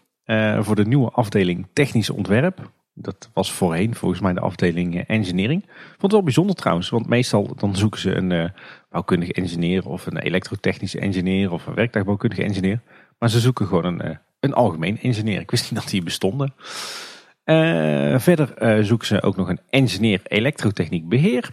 voor de nieuwe afdeling technisch ontwerp. Dat was voorheen volgens mij de afdeling engineering. Vond het wel bijzonder trouwens, want meestal dan zoeken ze een bouwkundige engineer of een elektrotechnische engineer of een werktuigbouwkundige engineer. Maar ze zoeken gewoon een, eh, een algemeen engineer. Ik wist niet dat die bestonden. Uh, verder uh, zoeken ze ook nog een engineer elektrotechniek beheer.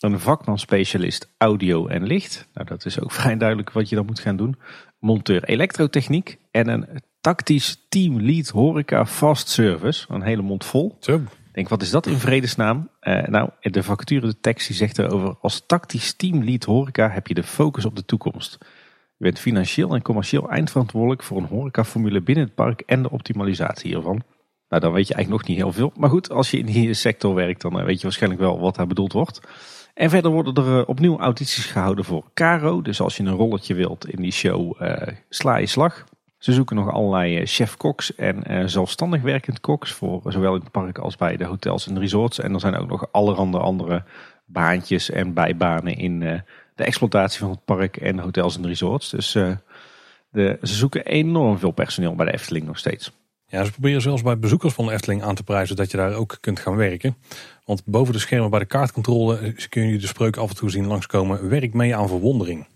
Een vakman specialist audio en licht. Nou, dat is ook (laughs) vrij duidelijk wat je dan moet gaan doen. Monteur elektrotechniek. En een tactisch team lead horeca fast service. Een hele mond vol. Zo. Ik denk, wat is dat in vredesnaam? Uh, nou, de vacature, de tekst, die zegt erover... als tactisch team lead horeca heb je de focus op de toekomst. Je bent financieel en commercieel eindverantwoordelijk voor een horecaformule binnen het park en de optimalisatie hiervan. Nou, dan weet je eigenlijk nog niet heel veel. Maar goed, als je in die sector werkt, dan eh, weet je waarschijnlijk wel wat daar bedoeld wordt. En verder worden er eh, opnieuw audities gehouden voor Caro. Dus als je een rolletje wilt in die show, uh, sla je slag. Ze zoeken nog allerlei chef-koks en zelfstandig werkend koks. Voor zowel in het park als bij de hotels en resorts. En er zijn ook nog allerhande andere baantjes en bijbanen in de exploitatie van het park en hotels en resorts. Dus de, ze zoeken enorm veel personeel bij de Efteling nog steeds. Ja, ze proberen zelfs bij bezoekers van de Efteling aan te prijzen dat je daar ook kunt gaan werken. Want boven de schermen bij de kaartcontrole eh, kun je de spreuk af en toe zien langskomen. Werk mee aan verwondering.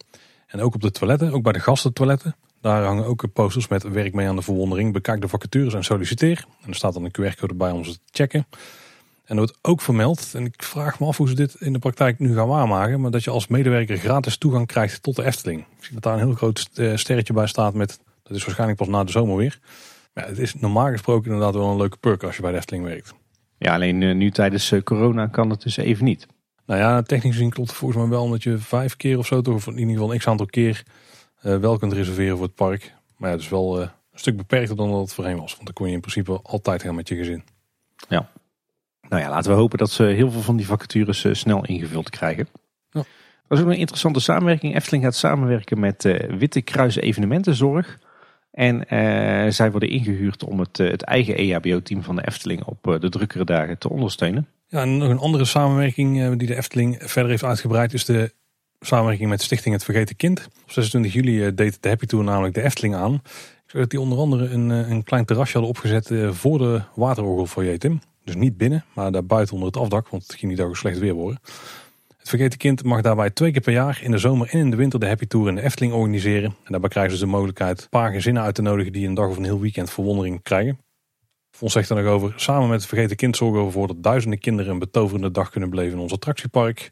En ook op de toiletten, ook bij de gastentoiletten. Daar hangen ook posters met werk mee aan de verwondering. Bekijk de vacatures en solliciteer. En er staat dan een QR-code bij om ze te checken. En er wordt ook vermeld, en ik vraag me af hoe ze dit in de praktijk nu gaan waarmaken, maar dat je als medewerker gratis toegang krijgt tot de Efteling. Ik zie dat daar een heel groot eh, sterretje bij staat met, dat is waarschijnlijk pas na de zomer weer. Maar het is normaal gesproken inderdaad wel een leuke perk als je bij de Efteling werkt. Ja, alleen eh, nu tijdens eh, corona kan het dus even niet. Nou ja, technisch gezien klopt het volgens mij wel omdat je vijf keer of zo, of in ieder geval een x aantal keer, wel kunt reserveren voor het park. Maar ja, het is wel een stuk beperkter dan dat het voorheen was. Want dan kon je in principe altijd gaan met je gezin. Ja. Nou ja, laten we hopen dat ze heel veel van die vacatures eh, snel ingevuld krijgen. Ja. Dat is ook een interessante samenwerking. Efteling gaat samenwerken met Witte Kruis Evenementenzorg. En uh, zij worden ingehuurd om het, het eigen EHBO-team van de Efteling op de drukkere dagen te ondersteunen. Ja, en nog een andere samenwerking die de Efteling verder heeft uitgebreid is de samenwerking met Stichting Het Vergeten Kind. Op 26 juli deed de Happy Tour namelijk de Efteling aan. Ik dat die onder andere een, een klein terrasje hadden opgezet voor de waterorgel Tim. Dus niet binnen, maar daar buiten onder het afdak, want het ging niet ook slecht weer worden. Het Vergeten Kind mag daarbij twee keer per jaar in de zomer en in de winter de Happy Tour in de Efteling organiseren. En daarbij krijgen ze de mogelijkheid een paar gezinnen uit te nodigen die een dag of een heel weekend verwondering krijgen. Fons zegt er nog over, samen met het Vergeten Kind zorgen we ervoor dat duizenden kinderen een betoverende dag kunnen beleven in ons attractiepark.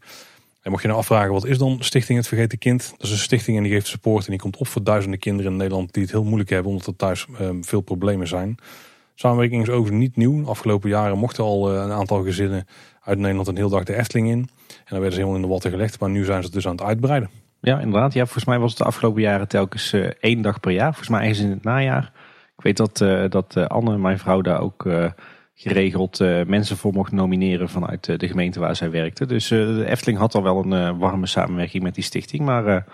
En mocht je nou afvragen, wat is dan Stichting Het Vergeten Kind? Dat is een stichting en die geeft support en die komt op voor duizenden kinderen in Nederland die het heel moeilijk hebben omdat er thuis ehm, veel problemen zijn. Samenwerking is overigens niet nieuw. afgelopen jaren mochten al eh, een aantal gezinnen uit Nederland een heel dag de Efteling in. En dan werden ze helemaal in de watten gelegd. Maar nu zijn ze dus aan het uitbreiden. Ja, inderdaad. Ja, volgens mij was het de afgelopen jaren telkens uh, één dag per jaar. Volgens mij ergens in het najaar. Ik weet dat, uh, dat Anne, mijn vrouw, daar ook geregeld mensen voor mocht nomineren vanuit de gemeente waar zij werkte. Dus de Efteling had al wel een warme samenwerking met die stichting. Maar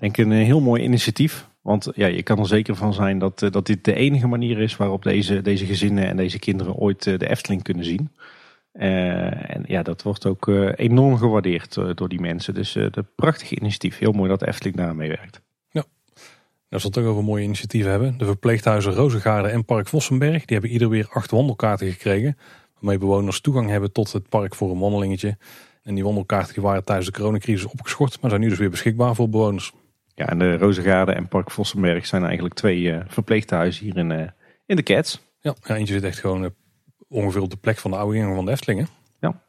denk een heel mooi initiatief. Want ja, je kan er zeker van zijn dat, dat dit de enige manier is waarop deze, deze gezinnen en deze kinderen ooit de Efteling kunnen zien. En ja, dat wordt ook enorm gewaardeerd door die mensen. Dus de prachtige initiatief. Heel mooi dat Efteling daar meewerkt. Ja, als we het toch over mooie initiatieven hebben. De verpleeghuizen Rozengaarden en Park Vossenberg. Die hebben ieder weer acht wandelkaarten gekregen. Waarmee bewoners toegang hebben tot het park voor een wandelingetje. En die wandelkaarten waren tijdens de coronacrisis opgeschort. Maar zijn nu dus weer beschikbaar voor bewoners. Ja, en de Rozengaarden en Park Vossenberg zijn eigenlijk twee verpleeghuizen hier in, in de Cats. Ja, eentje zit echt gewoon ongeveer op de plek van de oude ingang van de Eftelingen. Ja.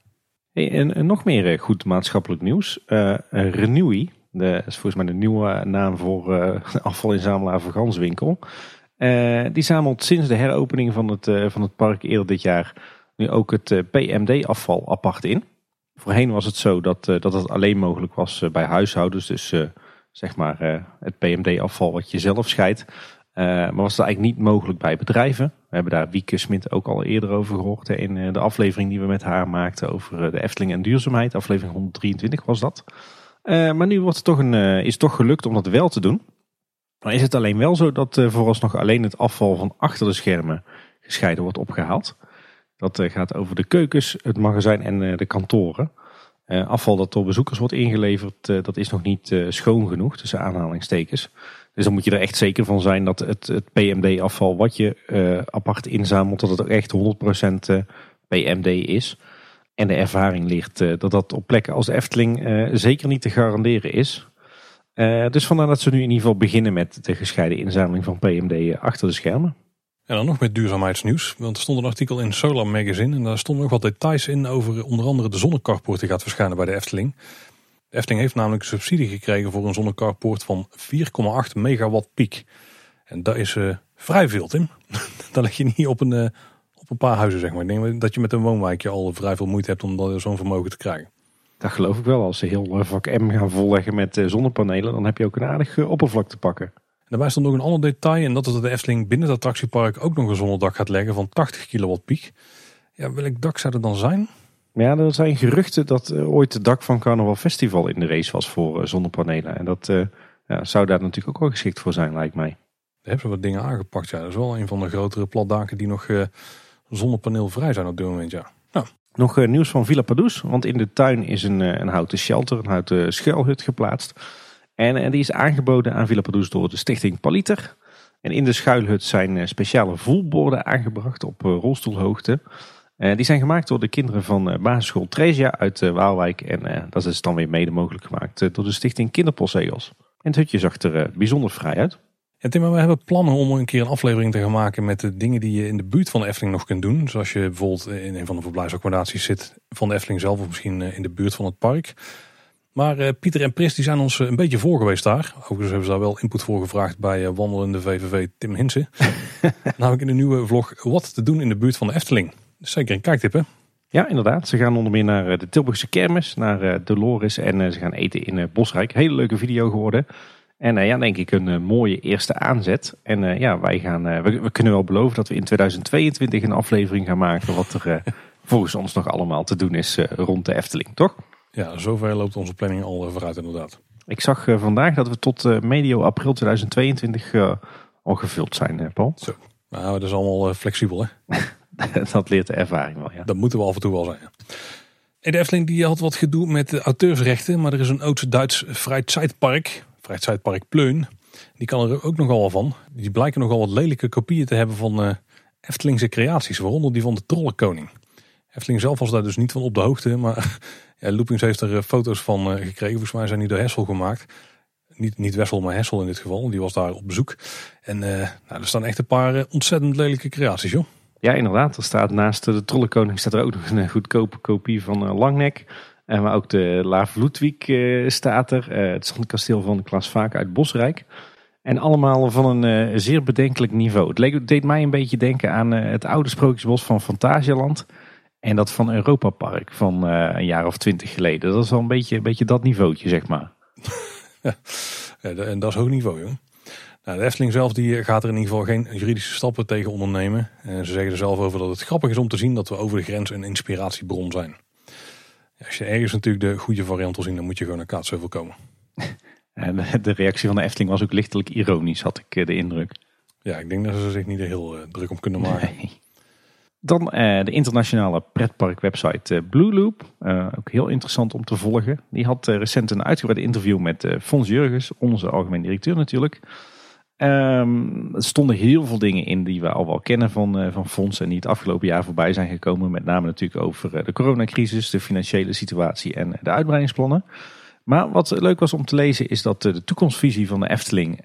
en, en, nog meer eh, goed maatschappelijk nieuws. Uh, Renewy, de, is volgens mij de nieuwe naam voor (laughs) uh, afvalinzamelaar voor Ganswinkel. Uh, die zamelt sinds de heropening van het, van het park eerder dit jaar nu ook het PMD-afval apart in. Voorheen was het zo dat, dat het alleen mogelijk was bij huishoudens. Dus zeg maar het PMD-afval wat je zelf scheidt. Uh, maar was dat eigenlijk niet mogelijk bij bedrijven. We hebben daar Wieke Smit ook al eerder over gehoord. In eh, de aflevering die we met haar maakten over eh, de Efteling en duurzaamheid. Aflevering 123 was dat. Maar nu wordt het toch een, is het toch gelukt om dat wel te doen. Maar is het alleen wel zo dat vooralsnog alleen het afval van achter de schermen gescheiden wordt opgehaald. Dat gaat over de keukens, het magazijn en de kantoren. Afval dat door bezoekers wordt ingeleverd, dat is nog niet schoon genoeg, tussen aanhalingstekens. Dus dan moet je er echt zeker van zijn dat het, het PMD-afval wat je apart inzamelt, dat het ook echt 100% eh, PMD is. En de ervaring ligt dat dat op plekken als Efteling zeker niet te garanderen is. dus vandaar dat ze nu in ieder geval beginnen met de gescheiden inzameling van PMD achter de schermen. En dan nog met duurzaamheidsnieuws. Want er stond een artikel in Solar Magazine. En daar stonden nog wat details in over onder andere de zonnecarport die gaat verschijnen bij de Efteling. De Efteling heeft namelijk subsidie gekregen voor een zonnecarport van 4,8 megawatt piek. En dat is uh, vrij veel, Tim. (laughs) dat leg je niet op een, uh, op een paar huizen, zeg maar. Ik denk dat je met een woonwijkje al vrij veel moeite hebt om zo'n vermogen te krijgen. Dat geloof ik wel. Als ze heel vak M gaan volleggen met zonnepanelen, dan heb je ook een aardig oppervlak te pakken. Daarbij stond nog een ander detail. En dat is dat de Efteling binnen het attractiepark ook nog een zonnedak gaat leggen van 80 kilowatt piek. Ja, welk dak zou er dan zijn? ja, er zijn geruchten dat uh, ooit het dak van Carnaval Festival in de race was voor uh, zonnepanelen. En dat uh, ja, zou daar natuurlijk ook wel geschikt voor zijn, lijkt mij. Daar hebben ze wat dingen aangepakt. Ja, dat is wel een van de grotere platdaken die nog zonnepaneelvrij zijn op dit moment. Ja. Nou. Nog nieuws van Villa Padus. Want in de tuin is een, een houten shelter, een houten schuilhut geplaatst. En, en die is aangeboden aan Villa door de stichting Paliter. En in de schuilhut zijn speciale voelborden aangebracht op rolstoelhoogte. Uh, die zijn gemaakt door de kinderen van basisschool Tresia uit Waalwijk. En dat is dan weer mede mogelijk gemaakt door de stichting Kinderpostzegels. En het hutje zag er bijzonder vrij uit. Ja, Tim, we hebben plannen om een keer een aflevering te gaan maken met de dingen die je in de buurt van de Efteling nog kunt doen. Zoals je bijvoorbeeld in een van de verblijfsaccommodaties zit van de Efteling zelf of misschien in de buurt van het park. Maar Pieter en Pris die zijn ons een beetje voor geweest daar. Overigens hebben ze daar wel input voor gevraagd bij wandelende VVV Tim Hinsen. (laughs) Namelijk in de nieuwe vlog Wat te doen in de buurt van de Efteling. Zeker een kijktip hè? Ja, inderdaad. Ze gaan onder meer naar eh, de Tilburgse kermis, naar eh, Dolores en eh, ze gaan eten in Bosrijk. Hele leuke video geworden. En ja, denk ik een mooie eerste aanzet. En ja, wij gaan, we, we, kunnen wel beloven dat we in 2022 een aflevering gaan maken wat er (laughs) volgens ons nog allemaal te doen is rond de Efteling, toch? Ja, zover loopt onze planning al vooruit inderdaad. Ik zag vandaag dat we tot medio april 2022 al gevuld zijn, Paul. Zo. Nou, dat is allemaal flexibel hè? (laughs) dat leert de ervaring wel, ja. Dat moeten we af en toe wel zijn. En de Efteling die had wat gedoe met de auteursrechten, maar er is een Oost-Duits Vrijtzeitpark, Vrijtzeitpark Pleun. Die kan er ook nogal van. Die blijken nogal wat lelijke kopieën te hebben van uh, Eftelingse creaties, waaronder die van de Trollenkoning. Efteling zelf was daar dus niet van op de hoogte, maar ja, Loopings heeft er foto's van gekregen. Volgens mij zijn die door Hessel gemaakt niet, niet Wessel, maar Hessel in dit geval. Die was daar op bezoek. En uh, nou, er staan echt een paar ontzettend lelijke creaties, joh. Ja, inderdaad. Er staat naast de Trollenkoning staat er ook nog een goedkope kopie van Langnek. En maar ook de Laaf Ludwig staat er. het zandkasteel van Klaas Vaak uit Bosrijk. En allemaal van een zeer bedenkelijk niveau. Het, leek, deed mij een beetje denken aan het oude sprookjesbos van Fantasialand. En dat van Europa Park van een jaar of twintig geleden. Dat is wel een beetje, een beetje dat niveautje, zeg maar. (laughs) ja, en dat is hoog niveau, joh. Nou, de Efteling zelf die gaat er in ieder geval geen juridische stappen tegen ondernemen. En ze zeggen er zelf over dat het grappig is om te zien dat we over de grens een inspiratiebron zijn. Als je ergens natuurlijk de goede variant wil zien, dan moet je gewoon naar Kaatsheuvel komen. (laughs) En de reactie van de Efteling was ook lichtelijk ironisch, had ik eh, de indruk. Ja, ik denk dat ze zich niet heel uh, druk om kunnen maken. Nee. Dan uh, de internationale pretparkwebsite uh, Blue Loop. Uh, ook heel interessant om te volgen. Die had recent een uitgebreid interview met Fons Jurgens, onze algemeen directeur natuurlijk. Um, er stonden heel veel dingen in die we al wel kennen van, van Fons en die het afgelopen jaar voorbij zijn gekomen. Met name natuurlijk over de coronacrisis, de financiële situatie en de uitbreidingsplannen. Maar wat leuk was om te lezen is dat de toekomstvisie van de Efteling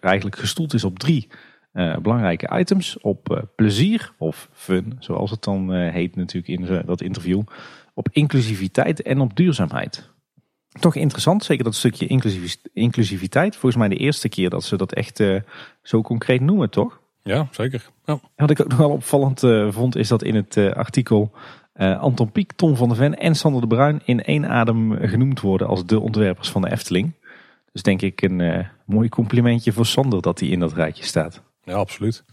eigenlijk gestoeld is op drie uh, belangrijke items op uh, plezier of fun, zoals het dan uh, heet natuurlijk in dat interview, op inclusiviteit en op duurzaamheid. Toch interessant, zeker dat stukje inclusiviteit. Volgens mij de eerste keer dat ze dat echt zo concreet noemen, toch? Ja, zeker. Ja. Wat ik ook nog wel opvallend vond, is dat in het artikel Anton Pieck, Tom van der Ven en Sander de Bruin in één adem genoemd worden als de ontwerpers van de Efteling. Dus denk ik een mooi complimentje voor Sander dat hij in dat rijtje staat. Ja, absoluut.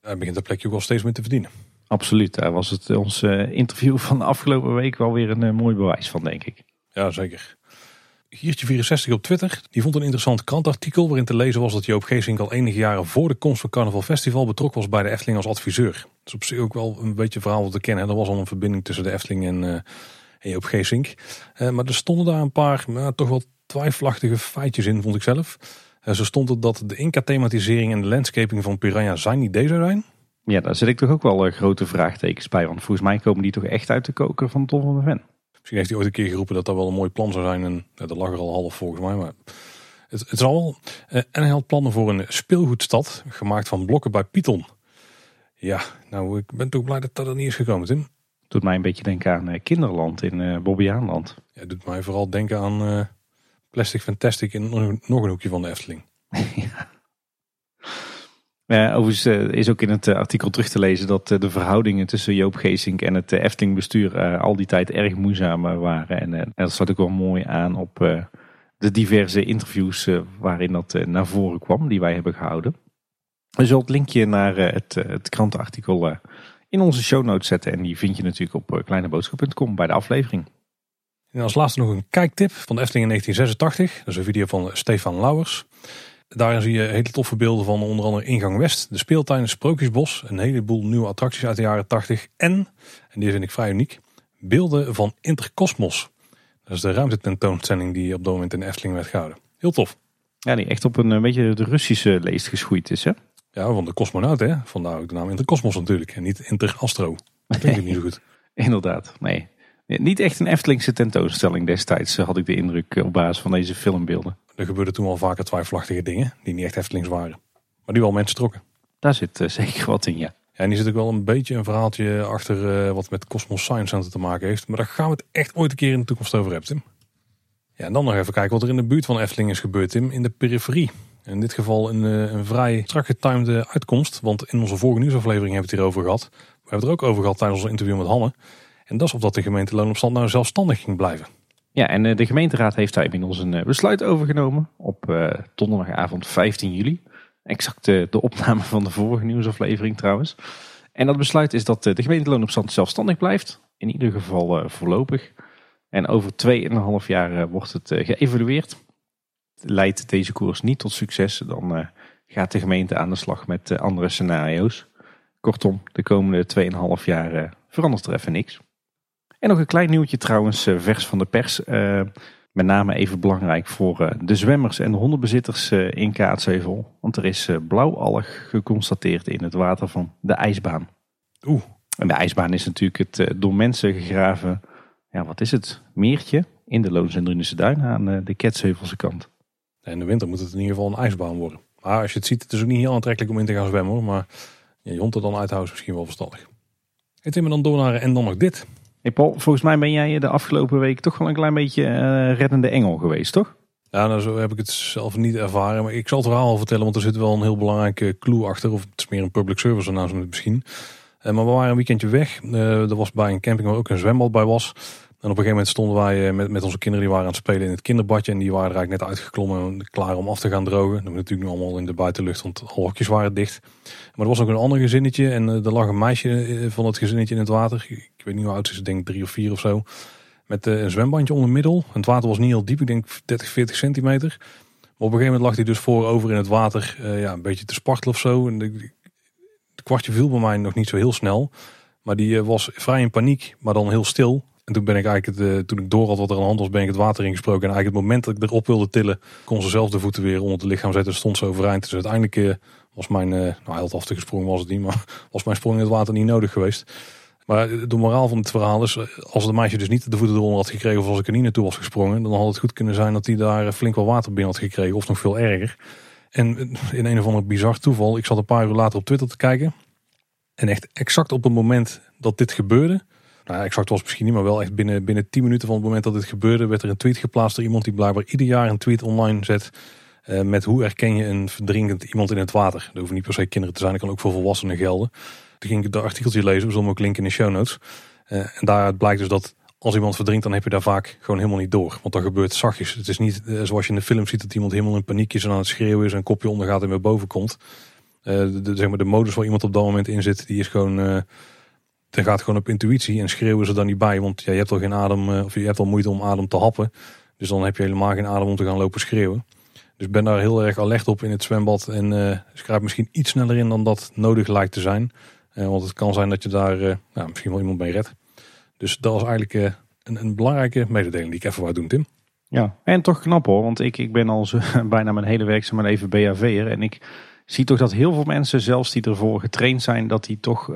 Hij begint de plekje ook al steeds meer te verdienen. Absoluut. Daar was het ons eh, interview van de afgelopen week wel weer een eh, mooi bewijs van, denk ik. Ja, zeker. Giertje64 op Twitter, die vond een interessant krantartikel waarin te lezen was dat Joop Geesink al enige jaren voor de komst van Carnaval Festival betrokken was bij de Efteling als adviseur. Dat is op zich ook wel een beetje verhaal te kennen. Er was al een verbinding tussen de Efteling en, uh, en Joop Geesink. maar er stonden daar een paar maar toch wel twijfelachtige feitjes in, vond ik zelf. En zo stond het dat de Inca-thematisering en de landscaping van Piranha zijn idee zou zijn. Ja, daar zit ik toch ook wel uh, grote vraagtekens bij. Want volgens mij komen die toch echt uit de koker van Tom van der Ven. Misschien heeft hij ooit een keer geroepen dat dat wel een mooi plan zou zijn. En ja, dat lag er al half volgens mij. Maar het, het is al. Uh, en hij had plannen voor een speelgoedstad. Gemaakt van blokken bij Python. Ja, nou ik ben toch blij dat dat er niet is gekomen Tim. Doet mij een beetje denken aan Kinderland in uh, Bobbejaanland. Ja, doet mij vooral denken aan Plastic Fantastic in nog een hoekje van de Efteling. (laughs) ja. Overigens uh, is ook in het uh, artikel terug te lezen dat uh, de verhoudingen tussen Joop Geesink en het Efteling bestuur al die tijd erg moeizaam waren. En, en, dat staat ook wel mooi aan op de diverse interviews waarin dat naar voren kwam, die wij hebben gehouden. We zullen het linkje naar het, het krantenartikel in onze show notes zetten. En die vind je natuurlijk op kleineboodschap.com bij de aflevering. En als laatste nog een kijktip van de Efteling in 1986. Dat is een video van Stefan Lauwers. Daarin zie je hele toffe beelden van onder andere Ingang West, de speeltuin in Sprookjesbos, een heleboel nieuwe attracties uit de jaren 80 en, en die vind ik vrij uniek, beelden van Intercosmos. Dat is de ruimtetentoonstelling die op dat moment in Efteling werd gehouden. Heel tof. Ja, die echt op een, een beetje de Russische leest geschoeid is hè? Ja, van de cosmonaut hè. Vandaar ook de naam Intercosmos natuurlijk en niet Interastro. Dat klinkt niet zo goed. (laughs) Inderdaad, nee. Niet echt een Eftelingse tentoonstelling destijds, had ik de indruk op basis van deze filmbeelden. Er gebeurden toen al vaker twijfelachtige dingen die niet echt Eftelings waren. Maar die wel mensen trokken. Daar zit uh, zeker wat in, ja. Ja, en die zit ook wel een beetje een verhaaltje achter uh, wat met Cosmos Science Center te maken heeft. Maar daar gaan we het echt ooit een keer in de toekomst over hebben, Tim. Ja, en dan nog even kijken wat er in de buurt van Efteling is gebeurd, Tim. In de periferie. In dit geval een, een vrij strak getimede uitkomst. Want in onze vorige nieuwsaflevering hebben we het hierover gehad. We hebben het er ook over gehad tijdens ons interview met Hanne. En dat is of dat de gemeente Loonopstand nou zelfstandig ging blijven. Ja, en eh, de gemeenteraad heeft daar inmiddels een eh, besluit overgenomen op uh, donderdagavond 15 juli. Exact de opname van de vorige nieuwsaflevering trouwens. En dat besluit is dat de gemeente Loonopstand zelfstandig blijft. In ieder geval voorlopig. En over 2,5 jaar wordt het geëvalueerd. Leidt deze koers niet tot succes, dan gaat de gemeente aan de slag met andere scenario's. Kortom, de komende 2,5 jaar verandert er even niks. En nog een klein nieuwtje trouwens, vers van de pers. met name even belangrijk voor de zwemmers en de hondenbezitters in Kaatsheuvel. Want er is blauwalg geconstateerd in het water van de ijsbaan. Oeh. En de ijsbaan is natuurlijk het door mensen gegraven, ja wat is het, meertje in de Loons en Drunense Duin aan de Ketsheuvelse kant. In de winter moet het in ieder geval een ijsbaan worden. Maar als je het ziet, het is ook niet heel aantrekkelijk om in te gaan zwemmen hoor. Maar je hond er dan uithouden is misschien wel verstandig. En we dan door naar en dan nog dit. Hey Paul, volgens mij ben jij de afgelopen week toch wel een klein beetje uh, reddende engel geweest, toch? Ja, nou zo heb ik het zelf niet ervaren. Maar ik zal het verhaal vertellen, want er zit wel een heel belangrijke clue achter. Of het is meer een public service announcement misschien. Uh, maar we waren een weekendje weg. Uh, er was bij een camping waar ook een zwembad bij was. En op een gegeven moment stonden wij eh, met, met onze kinderen, die waren aan het spelen in het kinderbadje. En die waren er eigenlijk net uitgeklommen en klaar om af te gaan drogen. Dat moet natuurlijk nu allemaal in de buitenlucht, want alle hokjes waren dicht. Maar er was ook een ander gezinnetje en eh, er lag een meisje eh, van het gezinnetje in het water. Ik weet niet hoe oud ze is, ik denk drie of vier of zo. Met een zwembandje onder middel. Het water was niet heel diep, ik denk 30, 40 centimeter. Maar op een gegeven moment lag hij dus voorover in het water, ja, een beetje te spartelen of zo. En het kwartje viel bij mij nog niet zo heel snel. Maar die was vrij in paniek, maar dan heel stil. En toen ben ik eigenlijk, het, toen ik door had wat er aan de hand was, ben ik het water ingesproken. En eigenlijk het moment dat ik erop wilde tillen, kon ze zelf de voeten weer onder het lichaam zetten. Stond ze overeind. Dus uiteindelijk was mijn, uh, nou heel af gesprongen was het niet, maar (laughs) was mijn sprong in het water niet nodig geweest. Maar de moraal van het verhaal is, als de meisje dus niet de voeten eronder had gekregen of als ik er niet naartoe was gesprongen, dan had het goed kunnen zijn dat hij daar flink wel water binnen had gekregen of nog veel erger. En in een of ander bizar toeval, ik zat een paar uur later op Twitter te kijken. En echt exact op het moment dat dit gebeurde, nou, exact was misschien niet, maar wel echt binnen, binnen 10 minuten van het moment dat dit gebeurde, werd er een tweet geplaatst door iemand die blijkbaar ieder jaar een tweet online zet. Uh, met hoe herken je een verdrinkend iemand in het water. Dat hoeven niet per se kinderen te zijn, dat kan ook voor volwassenen gelden. Toen ging ik dat artikeltje lezen, we zullen ook linken in de show notes. Uh, en daaruit blijkt dus dat als iemand verdrinkt, dan heb je daar vaak gewoon helemaal niet door. Want dan gebeurt zachtjes. Het is niet uh, zoals je in de film ziet dat iemand helemaal in paniek is en aan het schreeuwen is en kopje ondergaat en weer boven komt. de, zeg maar de modus waar iemand op dat moment in zit, die is gewoon dan gaat gewoon op intuïtie en schreeuwen ze dan niet bij. Want ja, je hebt al geen adem, eh, of je hebt al moeite om adem te happen. Dus dan heb je helemaal geen adem om te gaan lopen schreeuwen. Dus ben daar heel erg alert op in het zwembad. En uh, schrijf misschien iets sneller in dan dat nodig lijkt te zijn. Uh, want het kan zijn dat je daar uh, nou, misschien wel iemand mee redt. Dus dat was eigenlijk een, een, belangrijke mededeling die ik even wou doen, Tim. Ja, en toch knap hoor. Want ik, ik ben al zo, (laughs) bijna mijn hele werk maar even BHV'er. En ik zie toch dat heel veel mensen, zelfs die ervoor getraind zijn, dat die toch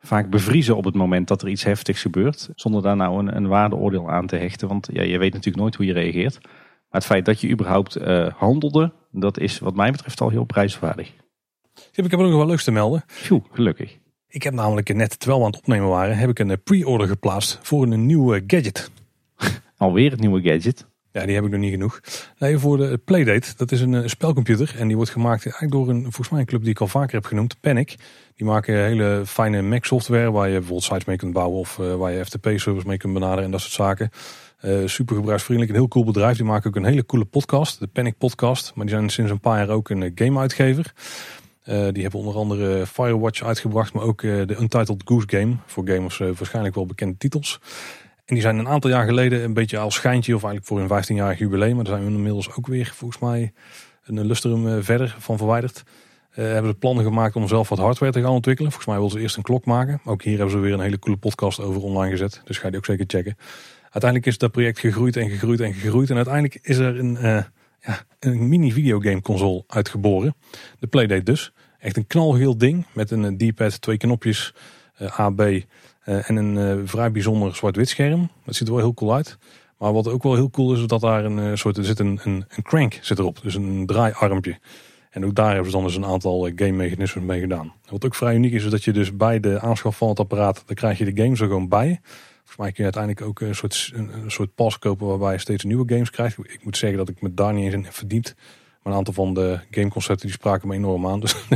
vaak bevriezen op het moment dat er iets heftigs gebeurt. Zonder daar nou een, een waardeoordeel aan te hechten. Want ja, je weet natuurlijk nooit hoe je reageert. Maar het feit dat je überhaupt uh, handelde, dat is wat mij betreft al heel prijswaardig. Ik heb ook nog wel leuks te melden. Phew, gelukkig. Ik heb namelijk net, terwijl we aan het opnemen waren, heb ik een eh, pre-order geplaatst voor een nieuwe gadget. (laughs) Alweer een nieuwe gadget? Ja, die heb ik nog niet genoeg. Nee, voor de Playdate. Dat is een, een spelcomputer. En die wordt gemaakt eigenlijk door een, volgens mij een club die ik al vaker heb genoemd, Panic. Die maken hele fijne Mac software waar je bijvoorbeeld sites mee kunt bouwen of waar je FTP-servers mee kunt benaderen en dat soort zaken. Uh, super gebruiksvriendelijk, een heel cool bedrijf. Die maken ook een hele coole podcast, de Panic Podcast. Maar die zijn sinds een paar jaar ook een game-uitgever. Uh, die hebben onder andere Firewatch uitgebracht, maar ook de Untitled Goose Game. Voor gamers waarschijnlijk wel bekende titels. En die zijn een aantal jaar geleden een beetje als schijntje, of eigenlijk voor hun 15-jarig jubileum, maar daar zijn we inmiddels ook weer volgens mij een lustrum verder van verwijderd. Hebben ze plannen gemaakt om zelf wat hardware te gaan ontwikkelen. Volgens mij wilden ze eerst een klok maken. Ook hier hebben ze weer een hele coole podcast over online gezet. Dus ga die ook zeker checken. Uiteindelijk is dat project gegroeid en gegroeid en gegroeid. En uiteindelijk is er een, uh, ja, een mini videogame console uitgeboren. De Playdate dus. Echt een knalgeel ding met een D-pad, twee knopjes, uh, A, B en een vrij bijzonder zwart-wit scherm. Dat ziet er wel heel cool uit. Maar wat ook wel heel cool is, is dat daar een soort, er zit een, een, een crank zit erop. Dus een draaiarmpje. En ook daar hebben ze dan dus een aantal eh, game mechanismen mee gedaan. Wat ook vrij uniek is, is dat je dus bij de aanschaf van het apparaat, dan krijg je de games er gewoon bij. Volgens mij kun je uiteindelijk ook een soort, een, soort pas kopen waarbij je steeds nieuwe games krijgt. Ik moet zeggen dat ik met daar niet eens in verdiend. Maar een aantal van de gameconcepten die spraken me enorm aan. (laughs) Dus ik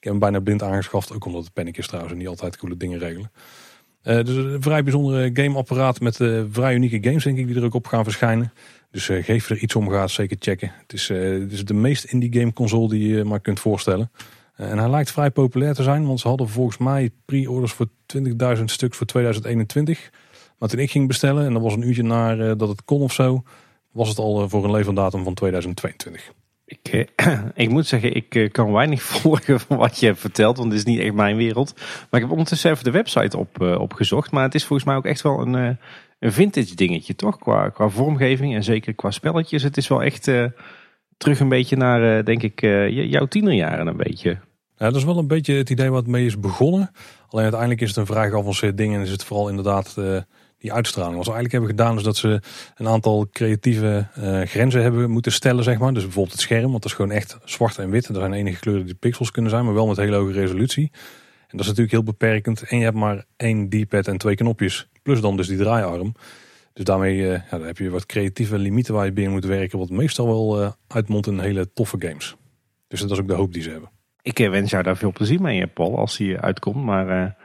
heb hem bijna blind aangeschaft. Ook omdat het panic is trouwens en niet altijd coole dingen regelen. Uh, dus een vrij bijzondere gameapparaat met uh, vrij unieke games denk ik die er ook op gaan verschijnen. Dus uh, geef er iets om, gaat zeker checken. Het is, het de meest indie game console die je maar kunt voorstellen. En hij lijkt vrij populair te zijn, want ze hadden volgens mij pre-orders voor 20.000 stuks voor 2021. Maar toen ik ging bestellen, en dat was een uurtje naar dat het kon of zo, was het al voor een leverdatum van 2022. Ik, eh, (clears throat) ik moet zeggen, ik eh, kan weinig (laughs) volgen van wat je hebt verteld, want het is niet echt mijn wereld. Maar ik heb ondertussen even de website op, opgezocht. Maar het is volgens mij ook echt wel een, een vintage dingetje, toch? Qua, qua vormgeving en zeker qua spelletjes. Het is wel echt uh, terug een beetje naar, denk ik, jouw tienerjaren een beetje. Ja, dat is wel een beetje het idee wat mee is begonnen. Alleen uiteindelijk is het een vrij geavanceerd ding en is het vooral inderdaad die uitstraling. Wat eigenlijk hebben gedaan is dat ze een aantal creatieve uh, grenzen hebben moeten stellen, zeg maar. Dus bijvoorbeeld het scherm, want dat is gewoon echt zwart en wit. En er zijn enige kleuren die pixels kunnen zijn, maar wel met hele hoge resolutie. En dat is natuurlijk heel beperkend. En je hebt maar één D-pad en twee knopjes, plus dan dus die draaiarm. Dus daarmee uh, ja, heb je wat creatieve limieten waar je binnen moet werken, wat meestal wel uh, uitmondt in hele toffe games. Dus dat is ook de hoop die ze hebben. Ik wens jou daar veel plezier mee, Paul, als hij uitkomt. Maar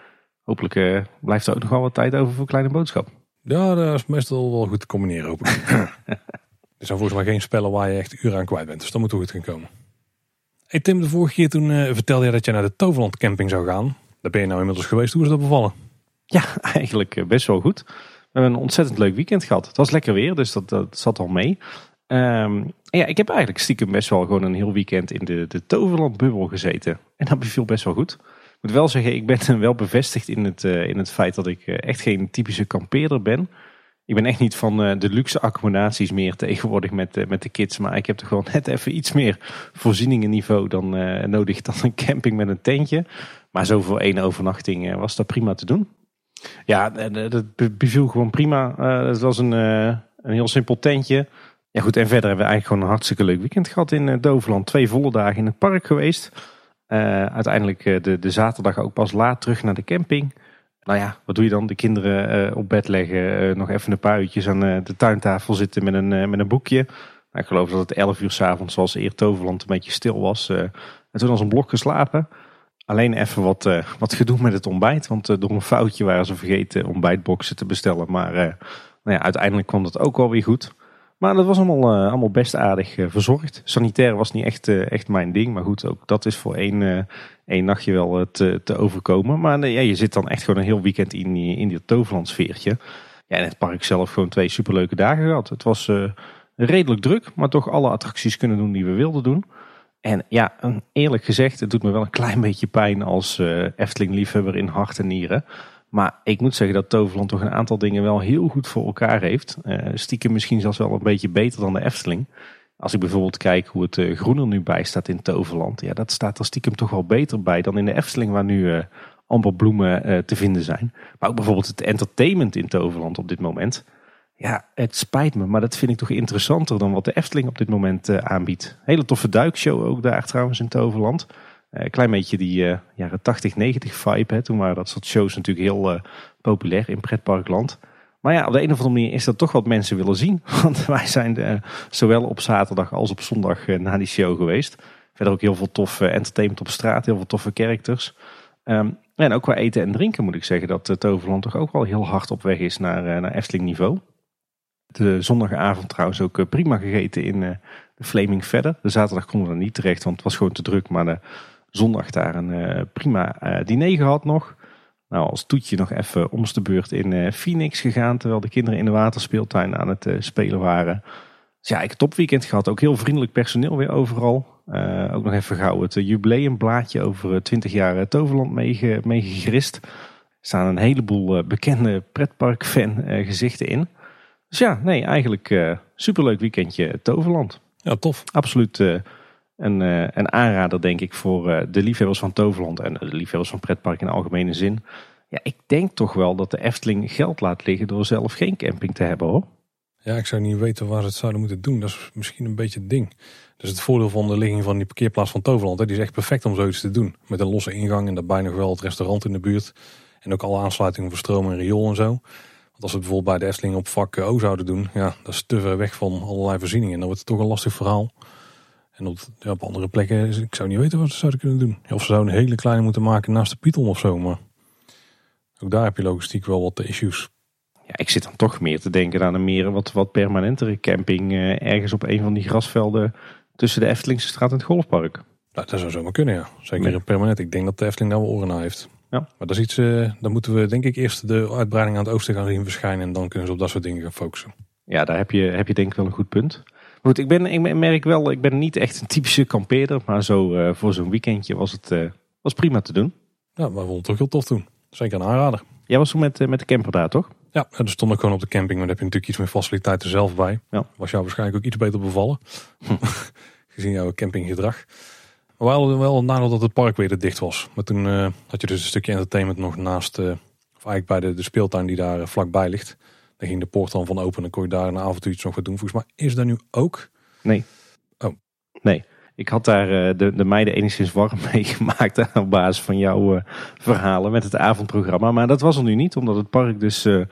hopelijk uh, blijft er ook nog wel wat tijd over voor kleine boodschap. Ja, dat is meestal wel goed te combineren hopelijk. (laughs) er zijn volgens mij geen spellen waar je echt uren aan kwijt bent. Dus dat moet goed gaan komen. Hey Tim, de vorige keer toen uh, vertelde je dat je naar de Toverland camping zou gaan. Daar ben je nou inmiddels geweest. Hoe is dat bevallen? Ja, (laughs) eigenlijk eh, best wel goed. We hebben een ontzettend leuk weekend gehad. Het was lekker weer, dus dat, dat zat al mee. Um, ja, ik heb eigenlijk stiekem best wel gewoon een heel weekend in de, de Toverland bubbel gezeten. En dat beviel best wel goed moet wel zeggen, ik ben (laughs) wel bevestigd in het, uh, in het feit dat ik uh, echt geen typische kampeerder ben. Ik ben echt niet van uh, de luxe accommodaties meer (laughs) tegenwoordig met, met de kids. Maar ik heb toch gewoon (laughs) net even iets meer voorzieningenniveau dan nodig dan een camping met een tentje. Maar zo voor één overnachting was dat prima te doen. Ja, dat beviel gewoon prima. het was een, een heel simpel tentje. Ja goed, en verder hebben we eigenlijk gewoon een hartstikke leuk weekend gehad in Doveland. Twee volle dagen in het park geweest. Uh, uiteindelijk uh, de, de zaterdag ook pas laat terug naar de camping. Nou ja, wat doe je dan? De kinderen uh, op bed leggen, nog even een paar uurtjes aan de tuintafel zitten met een, met een boekje. Nou, ik geloof dat het 11 uur s'avonds, zoals eer Toverland, een beetje stil was. en toen als een blok geslapen. Alleen even wat, wat gedoe met het ontbijt. Want door een foutje waren ze vergeten ontbijtboxen te bestellen. Maar nou ja, uiteindelijk kwam dat ook wel weer goed. Maar dat was allemaal, uh, allemaal best aardig uh, verzorgd. Sanitair was niet echt, uh, echt mijn ding. Maar goed, ook dat is voor één, één nachtje wel te, te overkomen. Maar ja, je zit dan echt gewoon een heel weekend in in die Toverland sfeertje. Ja, en het park zelf gewoon twee superleuke dagen gehad. Het was redelijk druk, maar toch alle attracties kunnen doen die we wilden doen. En ja, eerlijk gezegd, het doet me wel een klein beetje pijn als Efteling-liefhebber in hart en nieren. Maar ik moet zeggen dat Toverland toch een aantal dingen wel heel goed voor elkaar heeft. Uh, stiekem misschien zelfs wel een beetje beter dan de Efteling. Als ik bijvoorbeeld kijk hoe het uh, groen er nu bij staat in Toverland. Ja, dat staat er stiekem toch wel beter bij dan in de Efteling waar nu uh, amper bloemen te vinden zijn. Maar ook bijvoorbeeld het entertainment in Toverland op dit moment. Ja, het spijt me, maar dat vind ik toch interessanter dan wat de Efteling op dit moment aanbiedt. Hele toffe duikshow ook daar trouwens in Toverland. Een eh, klein beetje die uh, jaren 80, 90 vibe. Toen waren dat soort shows natuurlijk heel uh, populair in pretparkland. Maar ja, op de een of andere manier is dat toch wat mensen willen zien. (laughs) Want wij zijn de, zowel op zaterdag als op zondag naar die show geweest. Verder ook heel veel toffe entertainment op straat. Heel veel toffe characters. Um, en ook qua eten en drinken moet ik zeggen dat Toverland toch ook wel heel hard op weg is naar, naar Efteling niveau. De zondagavond trouwens ook prima gegeten in de Flaming Verder. De zaterdag konden we er niet terecht, want het was gewoon te druk. Maar zondag daar een uh, prima uh, diner gehad nog. Nou, als toetje nog even om de beurt in uh, Phoenix gegaan. Terwijl de kinderen in de waterspeeltuin aan het spelen waren. Dus ja, ik heb topweekend gehad. Ook heel vriendelijk personeel weer overal. ook nog even gauw het jubileumblaadje over 20 jaar Toverland meegegrist. er staan een heleboel bekende pretparkfan gezichten in. Dus ja, nee, eigenlijk superleuk weekendje Toverland. Ja, tof. Absoluut een, uh, een aanrader, denk ik, voor uh, de liefhebbers van Toverland en de liefhebbers van pretpark in algemene zin. Ja, ik denk toch wel dat de Efteling geld laat liggen door zelf geen camping te hebben hoor. Ja, ik zou niet weten waar ze het zouden moeten doen. Dat is misschien een beetje het ding. Dus het voordeel van de ligging van die parkeerplaats van Toverland, hè, die is echt perfect om zoiets te doen. Met een losse ingang en daarbij nog wel het restaurant in de buurt. En ook alle aansluitingen voor stroom en riool en zo. Want als we het bijvoorbeeld bij de Efteling op vak O zouden doen, ja, dat is te ver weg van allerlei voorzieningen. En dan wordt het toch een lastig verhaal. En op, ja, op andere plekken, ik zou niet weten wat ze zouden kunnen doen. Of ze zouden een hele kleine moeten maken naast de Python of zo. Maar ook daar heb je logistiek wel wat issues. Ja, ik zit dan toch meer te denken aan een meer wat, wat permanentere camping. Eh, ergens op een van die grasvelden tussen de Eftelingse straat en het golfpark. Nou, dat zou zomaar kunnen, ja. Zeker nee. permanent. Ik denk dat de Efteling daar wel oren naar heeft. Ja. Maar dat is iets, uh, dan moeten we denk ik eerst de uitbreiding aan het oosten gaan zien verschijnen. En dan kunnen ze op dat soort dingen gaan focussen. Ja, daar heb je, heb je denk ik wel een goed punt. Goed, ik, ben, ik merk wel, ik ben niet echt een typische kampeerder. Maar zo uh, voor zo'n weekendje was het uh, was prima te doen. Ja, wij vonden het ook heel tof toen. Zeker een aanrader. Jij was toen met, uh, met de camper daar, toch? Ja, er stond ook gewoon op de camping. Maar daar heb je natuurlijk iets meer faciliteiten zelf bij. Ja. Was jou waarschijnlijk ook iets beter bevallen. (laughs) Gezien jouw campinggedrag. Maar we hadden wel een nadeel dat het park weer dicht was. Maar toen had je dus een stukje entertainment nog naast... of eigenlijk bij de, de speeltuin die daar vlakbij ligt. Daar ging de poort dan van open en kon je daar een avontuurtje nog wat doen. Volgens mij is dat nu ook. Nee. Oh. Nee. Ik had daar eh, de, de meiden enigszins warm (laughs) mee gemaakt op basis van jouw uh, verhalen met het avondprogramma. Maar dat was er nu niet, omdat het park dus uh,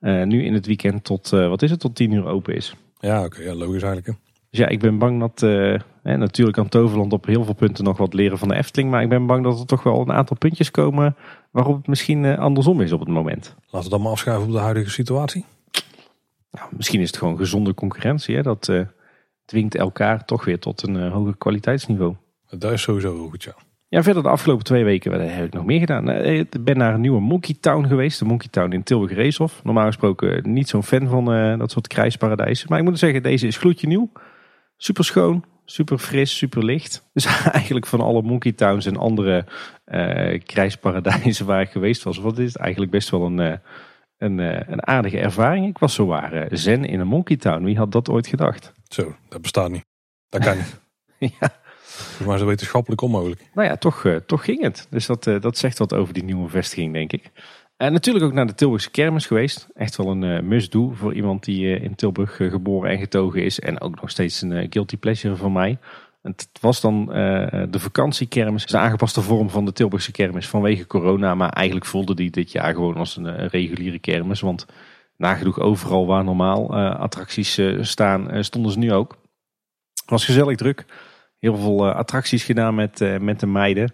nu in het weekend tot, wat is het, tot tien uur open is. Ja, oké, ja, logisch eigenlijk. Dus ja, ik ben bang dat, eh, natuurlijk kan Toverland op heel veel punten nog wat leren van de Efteling. Maar ik ben bang dat er toch wel een aantal puntjes komen waarop het misschien eh, andersom is op het moment. Laten we dan maar afschuiven op de huidige situatie. Nou, misschien is het gewoon gezonde concurrentie. Hè? Dat uh, dwingt elkaar toch weer tot een uh, hoger kwaliteitsniveau. Dat is sowieso goed, ja. Ja, verder de afgelopen twee weken heb ik nog meer gedaan. Ik ben naar een nieuwe Monkey Town geweest. De Monkey Town in Tilburg Reeshof. Normaal gesproken niet zo'n fan van dat soort krijsparadijzen. Maar ik moet zeggen, deze is gloedje nieuw. Super schoon, super fris, super licht. (laughs) Dus eigenlijk van alle Monkey Towns en andere uh, krijsparadijzen waar ik geweest was, wat is het eigenlijk best wel een, een, uh, een aardige ervaring. Ik was zo waar zen in een Monkey Town. Wie had dat ooit gedacht? Zo, dat bestaat niet. Dat kan niet. (laughs) ja. Maar zo wetenschappelijk onmogelijk. Nou ja, toch, toch ging het. Dus dat, dat zegt wat over die nieuwe vestiging, denk ik. En natuurlijk ook naar de Tilburgse kermis geweest. Echt wel een uh, must-do voor iemand die uh, in Tilburg uh, geboren en getogen is. En ook nog steeds een guilty pleasure voor mij. Het was dan de vakantiekermis. De aangepaste vorm van de Tilburgse kermis vanwege corona. Maar eigenlijk voelde die dit jaar gewoon als een, reguliere kermis. Want nagenoeg overal waar normaal attracties staan, stonden ze nu ook. Het was gezellig druk. Heel veel attracties gedaan met, met de meiden.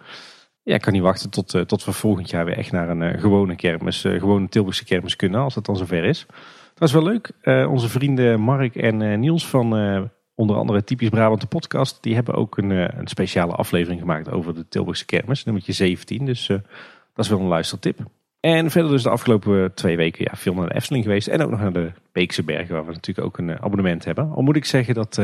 Ja, ik kan niet wachten tot, tot we volgend jaar weer echt naar een gewone kermis, gewone Tilburgse kermis kunnen, als het dan zover is. Dat is wel leuk. onze vrienden Mark en Niels van onder andere Typisch Brabant de podcast, die hebben ook een, een speciale aflevering gemaakt over de Tilburgse kermis, nummertje 17. Dus dat is wel een luistertip. En verder dus de afgelopen twee weken ja, veel naar de Efteling geweest en ook nog naar de Beekse Bergen, waar we natuurlijk ook een abonnement hebben. Al moet ik zeggen dat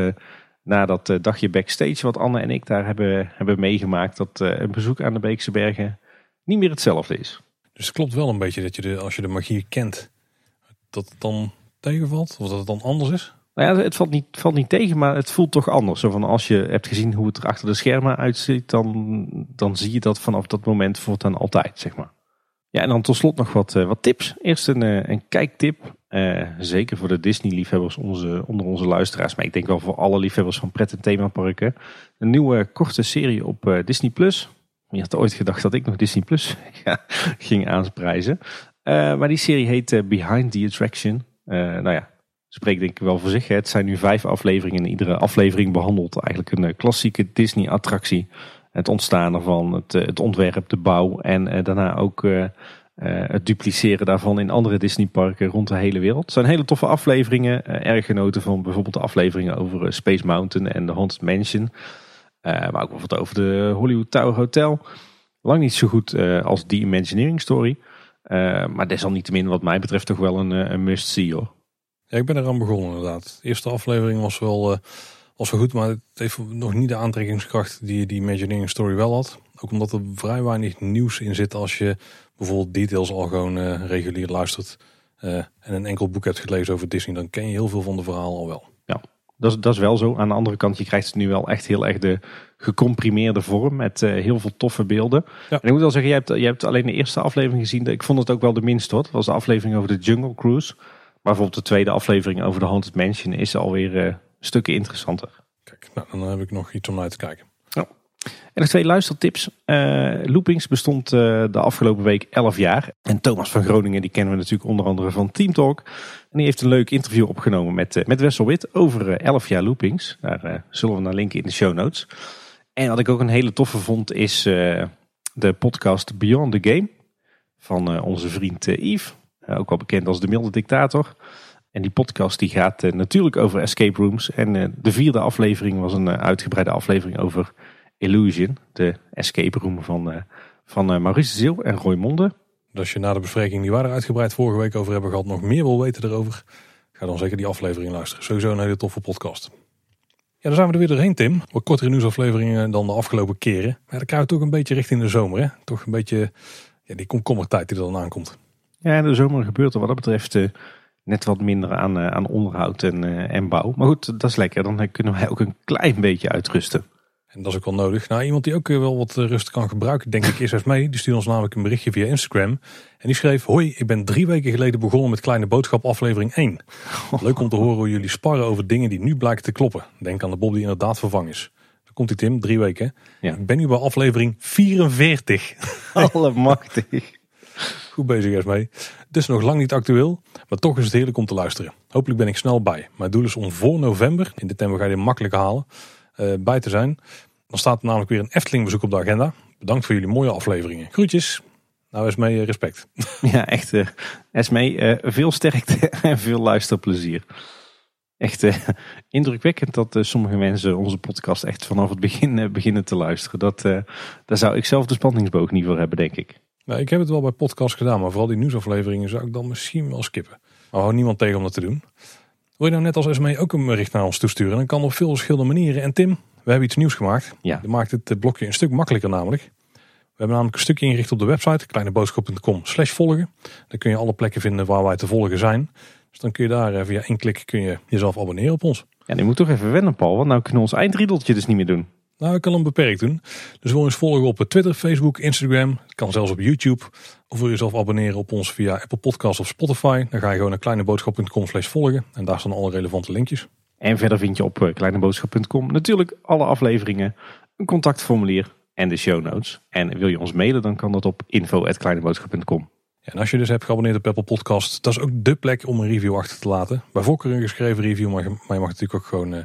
na dat uh, dagje backstage wat Anne en ik daar hebben, hebben meegemaakt, dat uh, een bezoek aan de Beekse Bergen niet meer hetzelfde is. Dus het klopt wel een beetje dat je de, als je de magie kent, dat het dan tegenvalt? Of dat het dan anders is? Nou ja, het valt niet, valt niet tegen, maar het voelt toch anders. Zo van als je hebt gezien hoe het er achter de schermen uitziet, dan, dan zie je dat vanaf dat moment voortaan altijd, zeg maar. Ja, en dan tot slot nog wat, uh, wat tips. Eerst een, een kijktip uh, zeker voor de Disney-liefhebbers onze, onder onze luisteraars. Maar ik denk wel voor alle liefhebbers van pret- en themaparken. Een nieuwe korte serie op Disney+. Plus. Je had ooit gedacht dat ik nog Disney Plus (laughs) ging aansprijzen. Maar die serie heet Behind the Attraction. nou ja, spreekt denk ik wel voor zich. Hè. Het zijn nu vijf afleveringen. En iedere aflevering behandelt eigenlijk een klassieke Disney-attractie. Het ontstaan ervan, het, het ontwerp, de bouw en daarna ook het dupliceren daarvan in andere Disneyparken rond de hele wereld. Het zijn hele toffe afleveringen. Erg genoten van bijvoorbeeld de afleveringen over Space Mountain en de Haunted Mansion. maar ook bijvoorbeeld over de Hollywood Tower Hotel. Lang niet zo goed als The Imagineering Story. maar desalniettemin wat mij betreft toch wel een, een must-see hoor. Ja, ik ben eraan begonnen inderdaad. De eerste aflevering was wel, was wel goed, maar het heeft nog niet de aantrekkingskracht die die Imagineering Story wel had. Ook omdat er vrij weinig nieuws in zit als je bijvoorbeeld details al gewoon uh, regulier luistert uh, en een enkel boek hebt gelezen over Disney, dan ken je heel veel van de verhaal al wel. Ja, dat is, dat is wel zo. Aan de andere kant, je krijgt het nu wel echt heel erg de gecomprimeerde vorm met uh, heel veel toffe beelden. Ja. En ik moet wel zeggen, jij hebt, jij hebt alleen de eerste aflevering gezien. Ik vond het ook wel de minste hoor. Dat was de aflevering over de Jungle Cruise. Maar bijvoorbeeld de tweede aflevering over de Haunted Mansion is alweer stukken interessanter. Kijk, nou, dan heb ik nog iets om naar te kijken. En nog twee luistertips. Uh, Loopings bestond uh, de afgelopen week 11 jaar. En Thomas van Groningen, die kennen we natuurlijk onder andere van Team Talk. En die heeft een leuk interview opgenomen met, uh, met Wessel Wit over 11 jaar Loopings. Daar zullen we naar linken in de show notes. En wat ik ook een hele toffe vond is de podcast Beyond the Game. Van onze vriend Yves. Ook wel bekend als de milde dictator. En die podcast die gaat natuurlijk over escape rooms. En de vierde aflevering was een uitgebreide aflevering over Illusion, de escape room van, van Maurice Ziel en Roy Monde. Als je na de bespreking die we er uitgebreid vorige week over hebben gehad nog meer wil weten erover, ga dan zeker die aflevering luisteren. Sowieso een hele toffe podcast. Ja, dan zijn we er weer doorheen, Tim. Wat kortere nieuwsafleveringen dan de afgelopen keren. Maar dan krijgen toch een beetje richting de zomer, hè? Toch een beetje ja, die komkommertijd die er dan aankomt. Ja, in de zomer gebeurt er wat dat betreft uh, net wat minder aan, uh, aan onderhoud en, uh, en bouw. Maar goed, dat is lekker. Dan kunnen wij ook een klein beetje uitrusten. En dat is ook wel nodig. Nou, iemand die ook wel wat rust kan gebruiken, denk ik, is mee. Die stuurde ons namelijk een berichtje via Instagram. En die schreef, hoi, ik ben drie weken geleden begonnen met Kleine Boodschap aflevering 1. (laughs) Leuk om te horen hoe jullie sparren over dingen die nu blijken te kloppen. Denk aan de Bob die inderdaad vervangen is. Dan komt hij Tim, drie weken. Ja. Ik ben nu bij aflevering 44. (laughs) Allemachtig. Goed bezig Esmee. Is nog lang niet actueel, maar toch is het heerlijk om te luisteren. Hopelijk ben ik snel bij. Mijn doel is om voor november, in december ga je dit makkelijk halen, uh, bij te zijn. Dan staat er namelijk weer een Efteling bezoek op de agenda. Bedankt voor jullie mooie afleveringen. Groetjes. Nou Esmee, eh, respect. (laughs) Ja, echt. Uh, veel sterkte (laughs) en veel luisterplezier. Echt indrukwekkend dat sommige mensen onze podcast echt vanaf het begin beginnen te luisteren. Dat, daar zou ik zelf de spanningsboog niet voor hebben, denk ik. Nou, ik heb het wel bij podcasts gedaan, maar vooral die nieuwsafleveringen zou ik dan misschien wel skippen. Maar hou niemand tegen om dat te doen. Wil je nou net als SME ook een bericht naar ons toesturen? Dan kan op veel verschillende manieren. En Tim, we hebben iets nieuws gemaakt. Ja. Dat maakt het blokje een stuk makkelijker namelijk. We hebben namelijk een stukje ingericht op de website, kleineboodschap.com slash volgen. Dan kun je alle plekken vinden waar wij te volgen zijn. Dus dan kun je daar eh, via één klik kun je jezelf abonneren op ons. Ja, die moet toch even wennen Paul, want nou kunnen we ons eindriedeltje dus niet meer doen. Nou, ik kan hem beperkt doen. Dus wil ons volgen op Twitter, Facebook, Instagram. Het kan zelfs op YouTube. Of wil je jezelf abonneren op ons via Apple Podcasts of Spotify. Dan ga je gewoon naar kleineboodschap.com slash volgen. En daar staan alle relevante linkjes. En verder vind je op eh, kleineboodschap.com natuurlijk alle afleveringen, een contactformulier en de show notes. En wil je ons mailen, dan kan dat op info.kleineboodschap.com. En als je dus hebt geabonneerd op Apple Podcast, dat is ook de plek om een review achter te laten. Bij voorkeur een geschreven review, maar je, mag natuurlijk ook gewoon uh,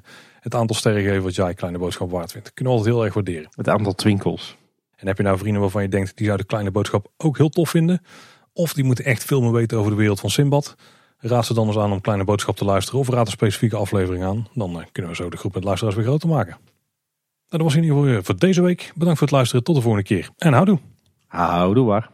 het aantal sterren geven wat jij Kleine Boodschap waard vindt. Kunnen we altijd heel erg waarderen. Het aantal twinkels. En heb je nou vrienden waarvan je denkt, die zouden Kleine Boodschap ook heel tof vinden. Of die moeten echt veel meer weten over de wereld van Simbad. Raad ze dan eens aan om Kleine Boodschap te luisteren of raad een specifieke aflevering aan. Dan uh, kunnen we zo de groep met luisteraars weer groter maken. Nou, dat was in ieder geval voor deze week. Bedankt voor het luisteren. Tot de volgende keer. En houdoe. Houdoe waar.